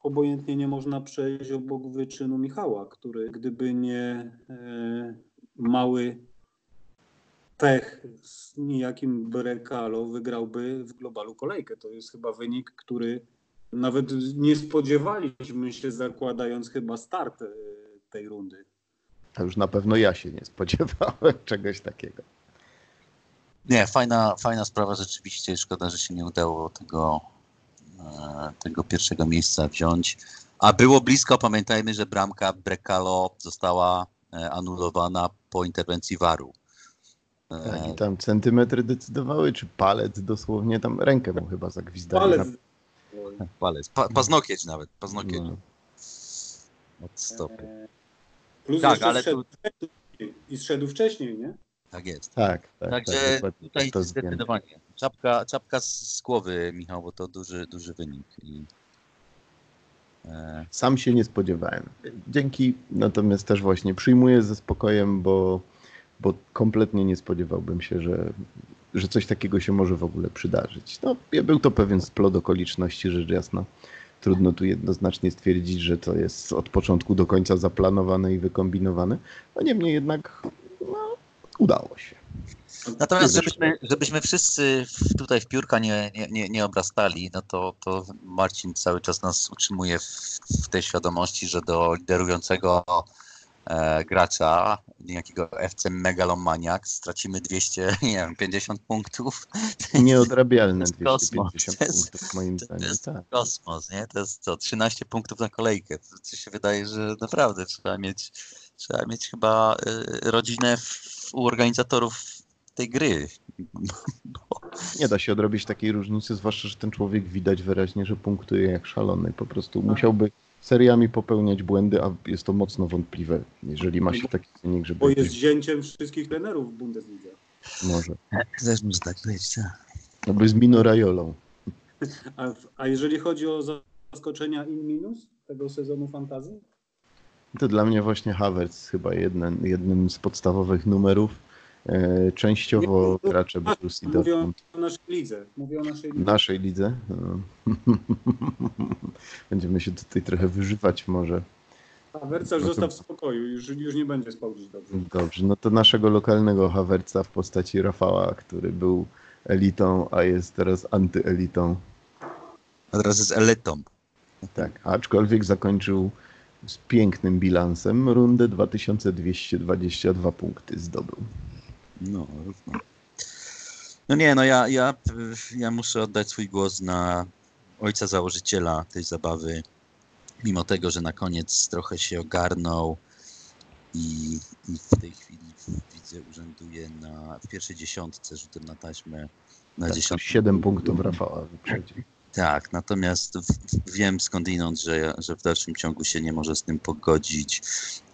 obojętnie nie można przejść obok wyczynu Michała, który gdyby nie e, mały pech z nijakim Brekalo wygrałby w globalu kolejkę. To jest chyba wynik, który nawet nie spodziewaliśmy się zakładając chyba start e, tej rundy. A już na pewno ja się nie spodziewałem czegoś takiego. Nie, fajna, fajna sprawa rzeczywiście. Szkoda, że się nie udało tego, tego pierwszego miejsca wziąć. A było blisko, pamiętajmy, że bramka Brekalo została e, anulowana po interwencji waru. E, Tak, I tam centymetry decydowały, czy palec dosłownie, tam rękę mu chyba zagwizdali. Palec. Na- palec, pa, paznokieć nawet, paznokieć no. od stopy. E, Plus Tak, ale i zszedł wcześniej, nie? Tak jest. Tak, tak, Także tak, tutaj to zdecydowanie. Czapka, czapka z głowy, Michał, bo to duży, duży wynik. I, e, Sam się nie spodziewałem. Dzięki, natomiast też właśnie przyjmuję ze spokojem, bo, bo kompletnie nie spodziewałbym się, że, że coś takiego się może w ogóle przydarzyć. No, był to pewien splot okoliczności, rzecz jasna. Trudno tu jednoznacznie stwierdzić, że to jest od początku do końca zaplanowane i wykombinowane. No niemniej jednak udało się. Natomiast żebyśmy, żebyśmy wszyscy tutaj w piórka nie, nie, nie, obrastali, no to, to Marcin cały czas nas utrzymuje w, w tej świadomości, że do liderującego e, gracza, niejakiego FC Megalomaniak, stracimy 200, nie wiem, 50 punktów. Nieodrabialne To jest kosmos. 250 To jest- punktów moim to zdaniem. jest Tak. Kosmos, nie? To jest co, 13 punktów na kolejkę. To, to się wydaje, że naprawdę trzeba mieć, trzeba mieć chyba y, rodzinę u organizatorów tej gry. Bo, Nie da się odrobić takiej różnicy, zwłaszcza, że ten człowiek widać wyraźnie, że punktuje jak szalony. Po prostu musiałby seriami popełniać błędy, a jest to mocno wątpliwe, jeżeli ma się taki wynik, żeby Bo jest zięciem wszystkich trenerów w Bundeslidze. może. Też może tak być, tak. Albo z Mino Rajolą. A, a jeżeli chodzi o zaskoczenia i minus tego sezonu fantazji? To dla mnie właśnie Havertz chyba jeden, jednym z podstawowych numerów. E, częściowo Nie, gracze Borussii Mówię Dortmund o naszej lidze. Mówię o naszej lidze. naszej lidze. No. Będziemy się tutaj trochę wyżywać może. A Wercarz zostaw w spokoju, już, już nie będzie spał dziś dobrze. Dobrze, no to naszego lokalnego Hawerca w postaci Rafała, który był elitą, a jest teraz antyelitą. A teraz jest elitą. Tak, aczkolwiek zakończył z pięknym bilansem rundę 2222 punkty zdobył. No, równo. No nie, no ja, ja, ja muszę oddać swój głos na ojca założyciela tej zabawy. Mimo tego, że na koniec trochę się ogarnął i, i w tej chwili widzę urzęduje na, w pierwszej dziesiątce rzutem na taśmę. Na Tak, dziesiątkę. 7 punktów Rafała wyprzedził. Tak, natomiast wiem skądinąd, że, że w dalszym ciągu się nie może z tym pogodzić.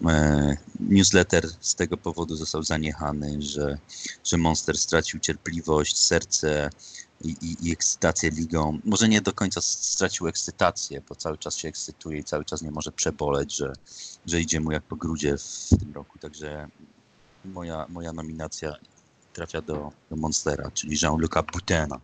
E, newsletter z tego powodu został zaniechany, że, że Monster stracił cierpliwość, serce i, i, i ekscytację ligą. Może nie do końca stracił ekscytację, bo cały czas się ekscytuje i cały czas nie może przeboleć, że, że idzie mu jak po grudzie w tym roku. Także moja, moja nominacja trafia do, do Monstera, czyli Jean-Luc'a Boutena.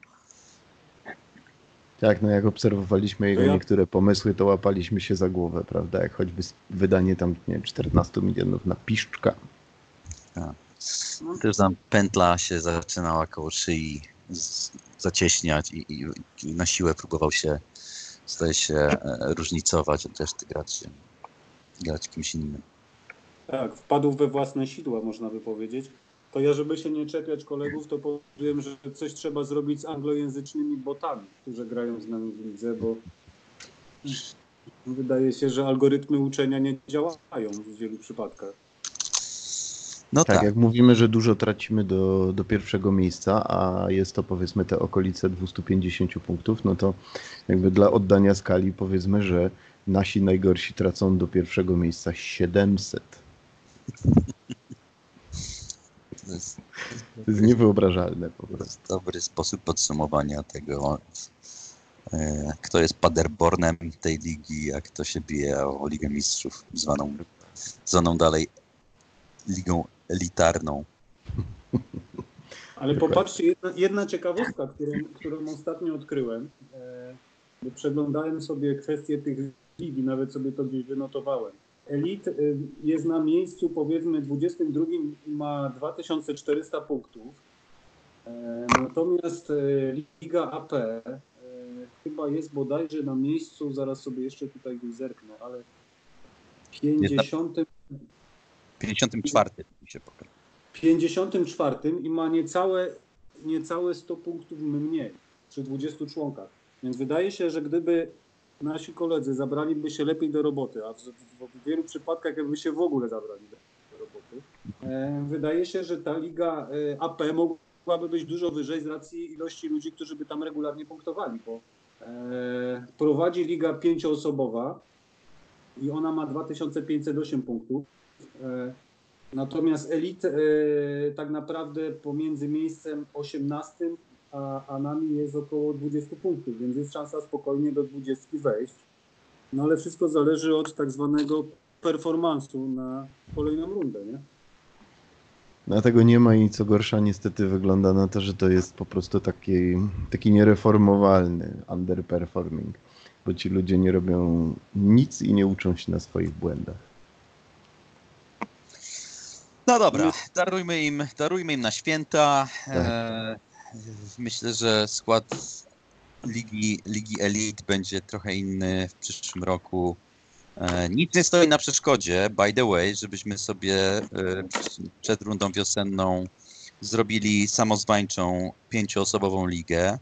Tak, no jak obserwowaliśmy jego ja- niektóre pomysły, to łapaliśmy się za głowę, prawda? Jak choćby wydanie tam nie, wiem, 14 milionów na piszczka. Też tam pętla się zaczynała koło szyi z, zacieśniać i, i, i na siłę próbował się, staje się e, różnicować od reszty graczy, grać kimś innym. Tak, wpadł we własne sidła, można by powiedzieć. To ja, żeby się nie czepiać kolegów, to powiem, że coś trzeba zrobić z anglojęzycznymi botami, którzy grają z nami w lidze, bo wydaje się, że algorytmy uczenia nie działają w wielu przypadkach. No Tak, tak, jak mówimy, że dużo tracimy do, do pierwszego miejsca, a jest to powiedzmy te okolice 250 punktów, no to jakby dla oddania skali powiedzmy, że nasi najgorsi tracą do pierwszego miejsca 700. to jest To jest niewyobrażalne po prostu. dobry sposób podsumowania tego, e, kto jest Paderbornem tej ligi, a kto się bije o Ligę Mistrzów, zwaną, zwaną dalej ligą elitarną. Ale popatrzcie, jedna, jedna ciekawostka, którą, którą ostatnio odkryłem. E, bo przeglądałem sobie kwestie tych lig i nawet sobie to gdzieś wynotowałem. Elit y, jest na miejscu powiedzmy 22 i ma 2400 punktów. E, natomiast e, Liga AP e, chyba jest bodajże na miejscu, zaraz sobie jeszcze tutaj zerknę, ale 50. 54 mi się pokaże. 54 i ma niecałe, niecałe 100 punktów mniej przy 20 członkach. Więc wydaje się, że gdyby nasi koledzy zabraliby się lepiej do roboty, a w, w, wielu przypadkach jakby się w ogóle zabrali do, do roboty, e, wydaje się, że ta liga e, AP mogłaby być dużo wyżej z racji ilości ludzi, którzy by tam regularnie punktowali, bo e, prowadzi liga pięcioosobowa i ona ma 2508 punktów. E, Natomiast elit e, tak naprawdę pomiędzy miejscem 18 a, a nami jest około 20 punktów, więc jest szansa spokojnie do 20 wejść. No ale wszystko zależy od tak zwanego performansu na kolejną rundę, nie? Dlatego nie ma i co gorsza niestety wygląda na to, że to jest po prostu taki, taki niereformowalny underperforming, bo ci ludzie nie robią nic i nie uczą się na swoich błędach. No dobra, darujmy im, darujmy im na święta. E, myślę, że skład Ligi, Ligi Elite będzie trochę inny w przyszłym roku. E, nic nie stoi na przeszkodzie, by the way, żebyśmy sobie e, przed rundą wiosenną zrobili samozwańczą pięcioosobową ligę.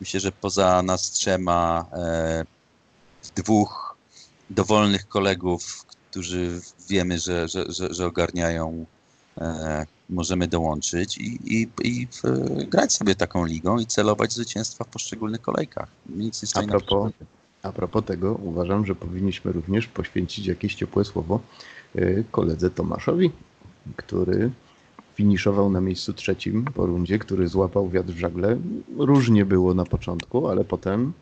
Myślę, że poza nas trzema, e, dwóch dowolnych kolegów, którzy wiemy, że, że, że, że ogarniają możemy dołączyć i, i, i w, grać sobie taką ligą i celować zwycięstwa w poszczególnych kolejkach. Nic nie A stoi na propos, przeszkodzie. a propos tego, uważam, że powinniśmy również poświęcić jakieś ciepłe słowo y, koledze Tomaszowi, który finiszował na miejscu trzecim po rundzie, który złapał wiatr w żagle. Różnie było na początku, ale potem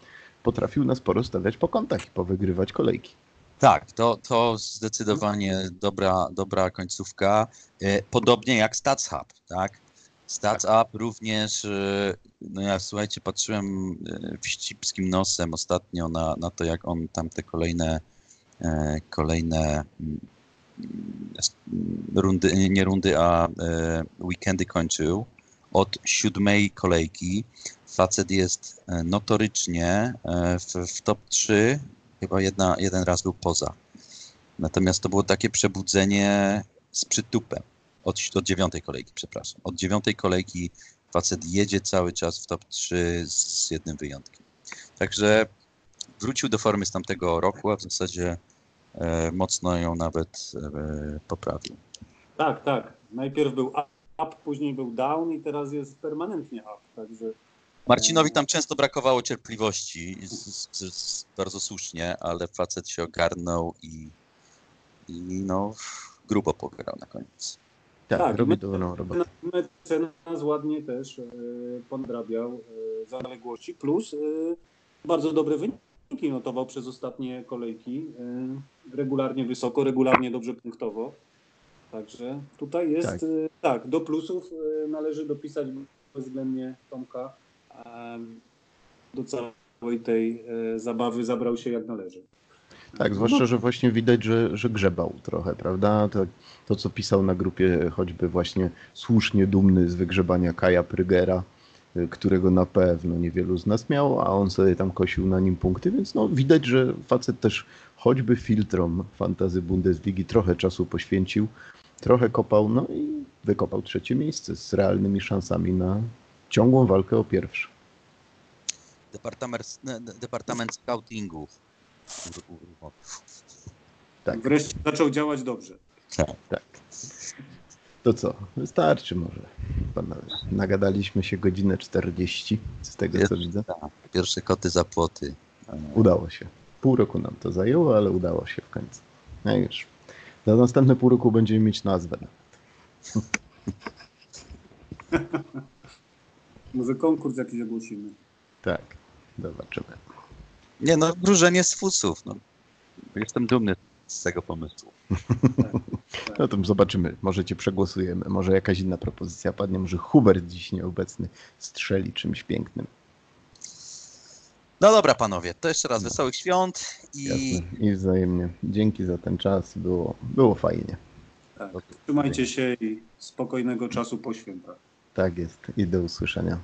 potrafił nas porozstawiać po kątach i powygrywać kolejki. Tak, to, to zdecydowanie dobra, dobra końcówka. E, Podobnie jak Stats Hub, tak? Stats Up również, e, no ja słuchajcie, patrzyłem e, wścibskim nosem ostatnio na, na to, jak on tam te kolejne, kolejne mm, mm, rundy, nie rundy, a weekendy kończył. Od siódmej kolejki facet jest notorycznie w, w top 3 chyba jedna, jeden raz był poza. Natomiast to było takie przebudzenie z przytupem. Od, od dziewiątej kolejki, przepraszam. Od dziewiątej kolejki facet jedzie cały czas w top 3 z jednym wyjątkiem. Także wrócił do formy z tamtego roku, a w zasadzie e, mocno ją nawet e, poprawił. Tak, tak. Najpierw był up, później był down i teraz jest permanentnie up, także Marcinowi tam często brakowało cierpliwości, z, z, z, bardzo słusznie, ale facet się ogarnął i, i no grubo pograł na koniec. Tak, Tak, robi dobrą robotę. Mecenas ładnie też e, podrabiał e, zaległości, plus e, bardzo dobre wyniki notował przez ostatnie kolejki. Regularnie wysoko, regularnie dobrze punktowo. Także tutaj jest Tak. tak, do plusów y, należy dopisać bezwzględnie Tomka. Do całej tej y, zabawy zabrał się jak należy. Tak, zwłaszcza, że właśnie widać, że, że grzebał trochę, prawda? To, to, co pisał na grupie, choćby właśnie słusznie dumny z wygrzebania Kaja Prygera, y, którego na pewno niewielu z nas miał, a on sobie tam kosił na nim punkty, więc no widać, że facet też choćby filtrom fantazy Bundesligi trochę czasu poświęcił, trochę kopał, no i wykopał trzecie miejsce z realnymi szansami na ciągłą walkę o pierwsze. Departament, departament scoutingu. Tak. Wreszcie zaczął działać dobrze. Tak. To co? Wystarczy może. Panowie. Nagadaliśmy się godzinę 40 z tego co widzę. Tak, pierwsze koty za płoty. Udało się. Pół roku nam to zajęło, ale udało się w końcu. No już. Za następne pół roku będziemy mieć nazwę. Może konkurs jakiś ogłosimy. Tak, zobaczymy. Nie no, wróżenie z fusów. No. Jestem dumny z tego pomysłu. No to zobaczymy. Może cię przegłosujemy. Może jakaś inna propozycja padnie. Może Hubert dziś nieobecny strzeli czymś pięknym. No dobra panowie, to jeszcze raz wesołych świąt i Jasne. I wzajemnie. Dzięki za ten czas. Było, było fajnie. Tak. Trzymajcie się i spokojnego czasu po świętach. Tak jest. I do usłyszenia.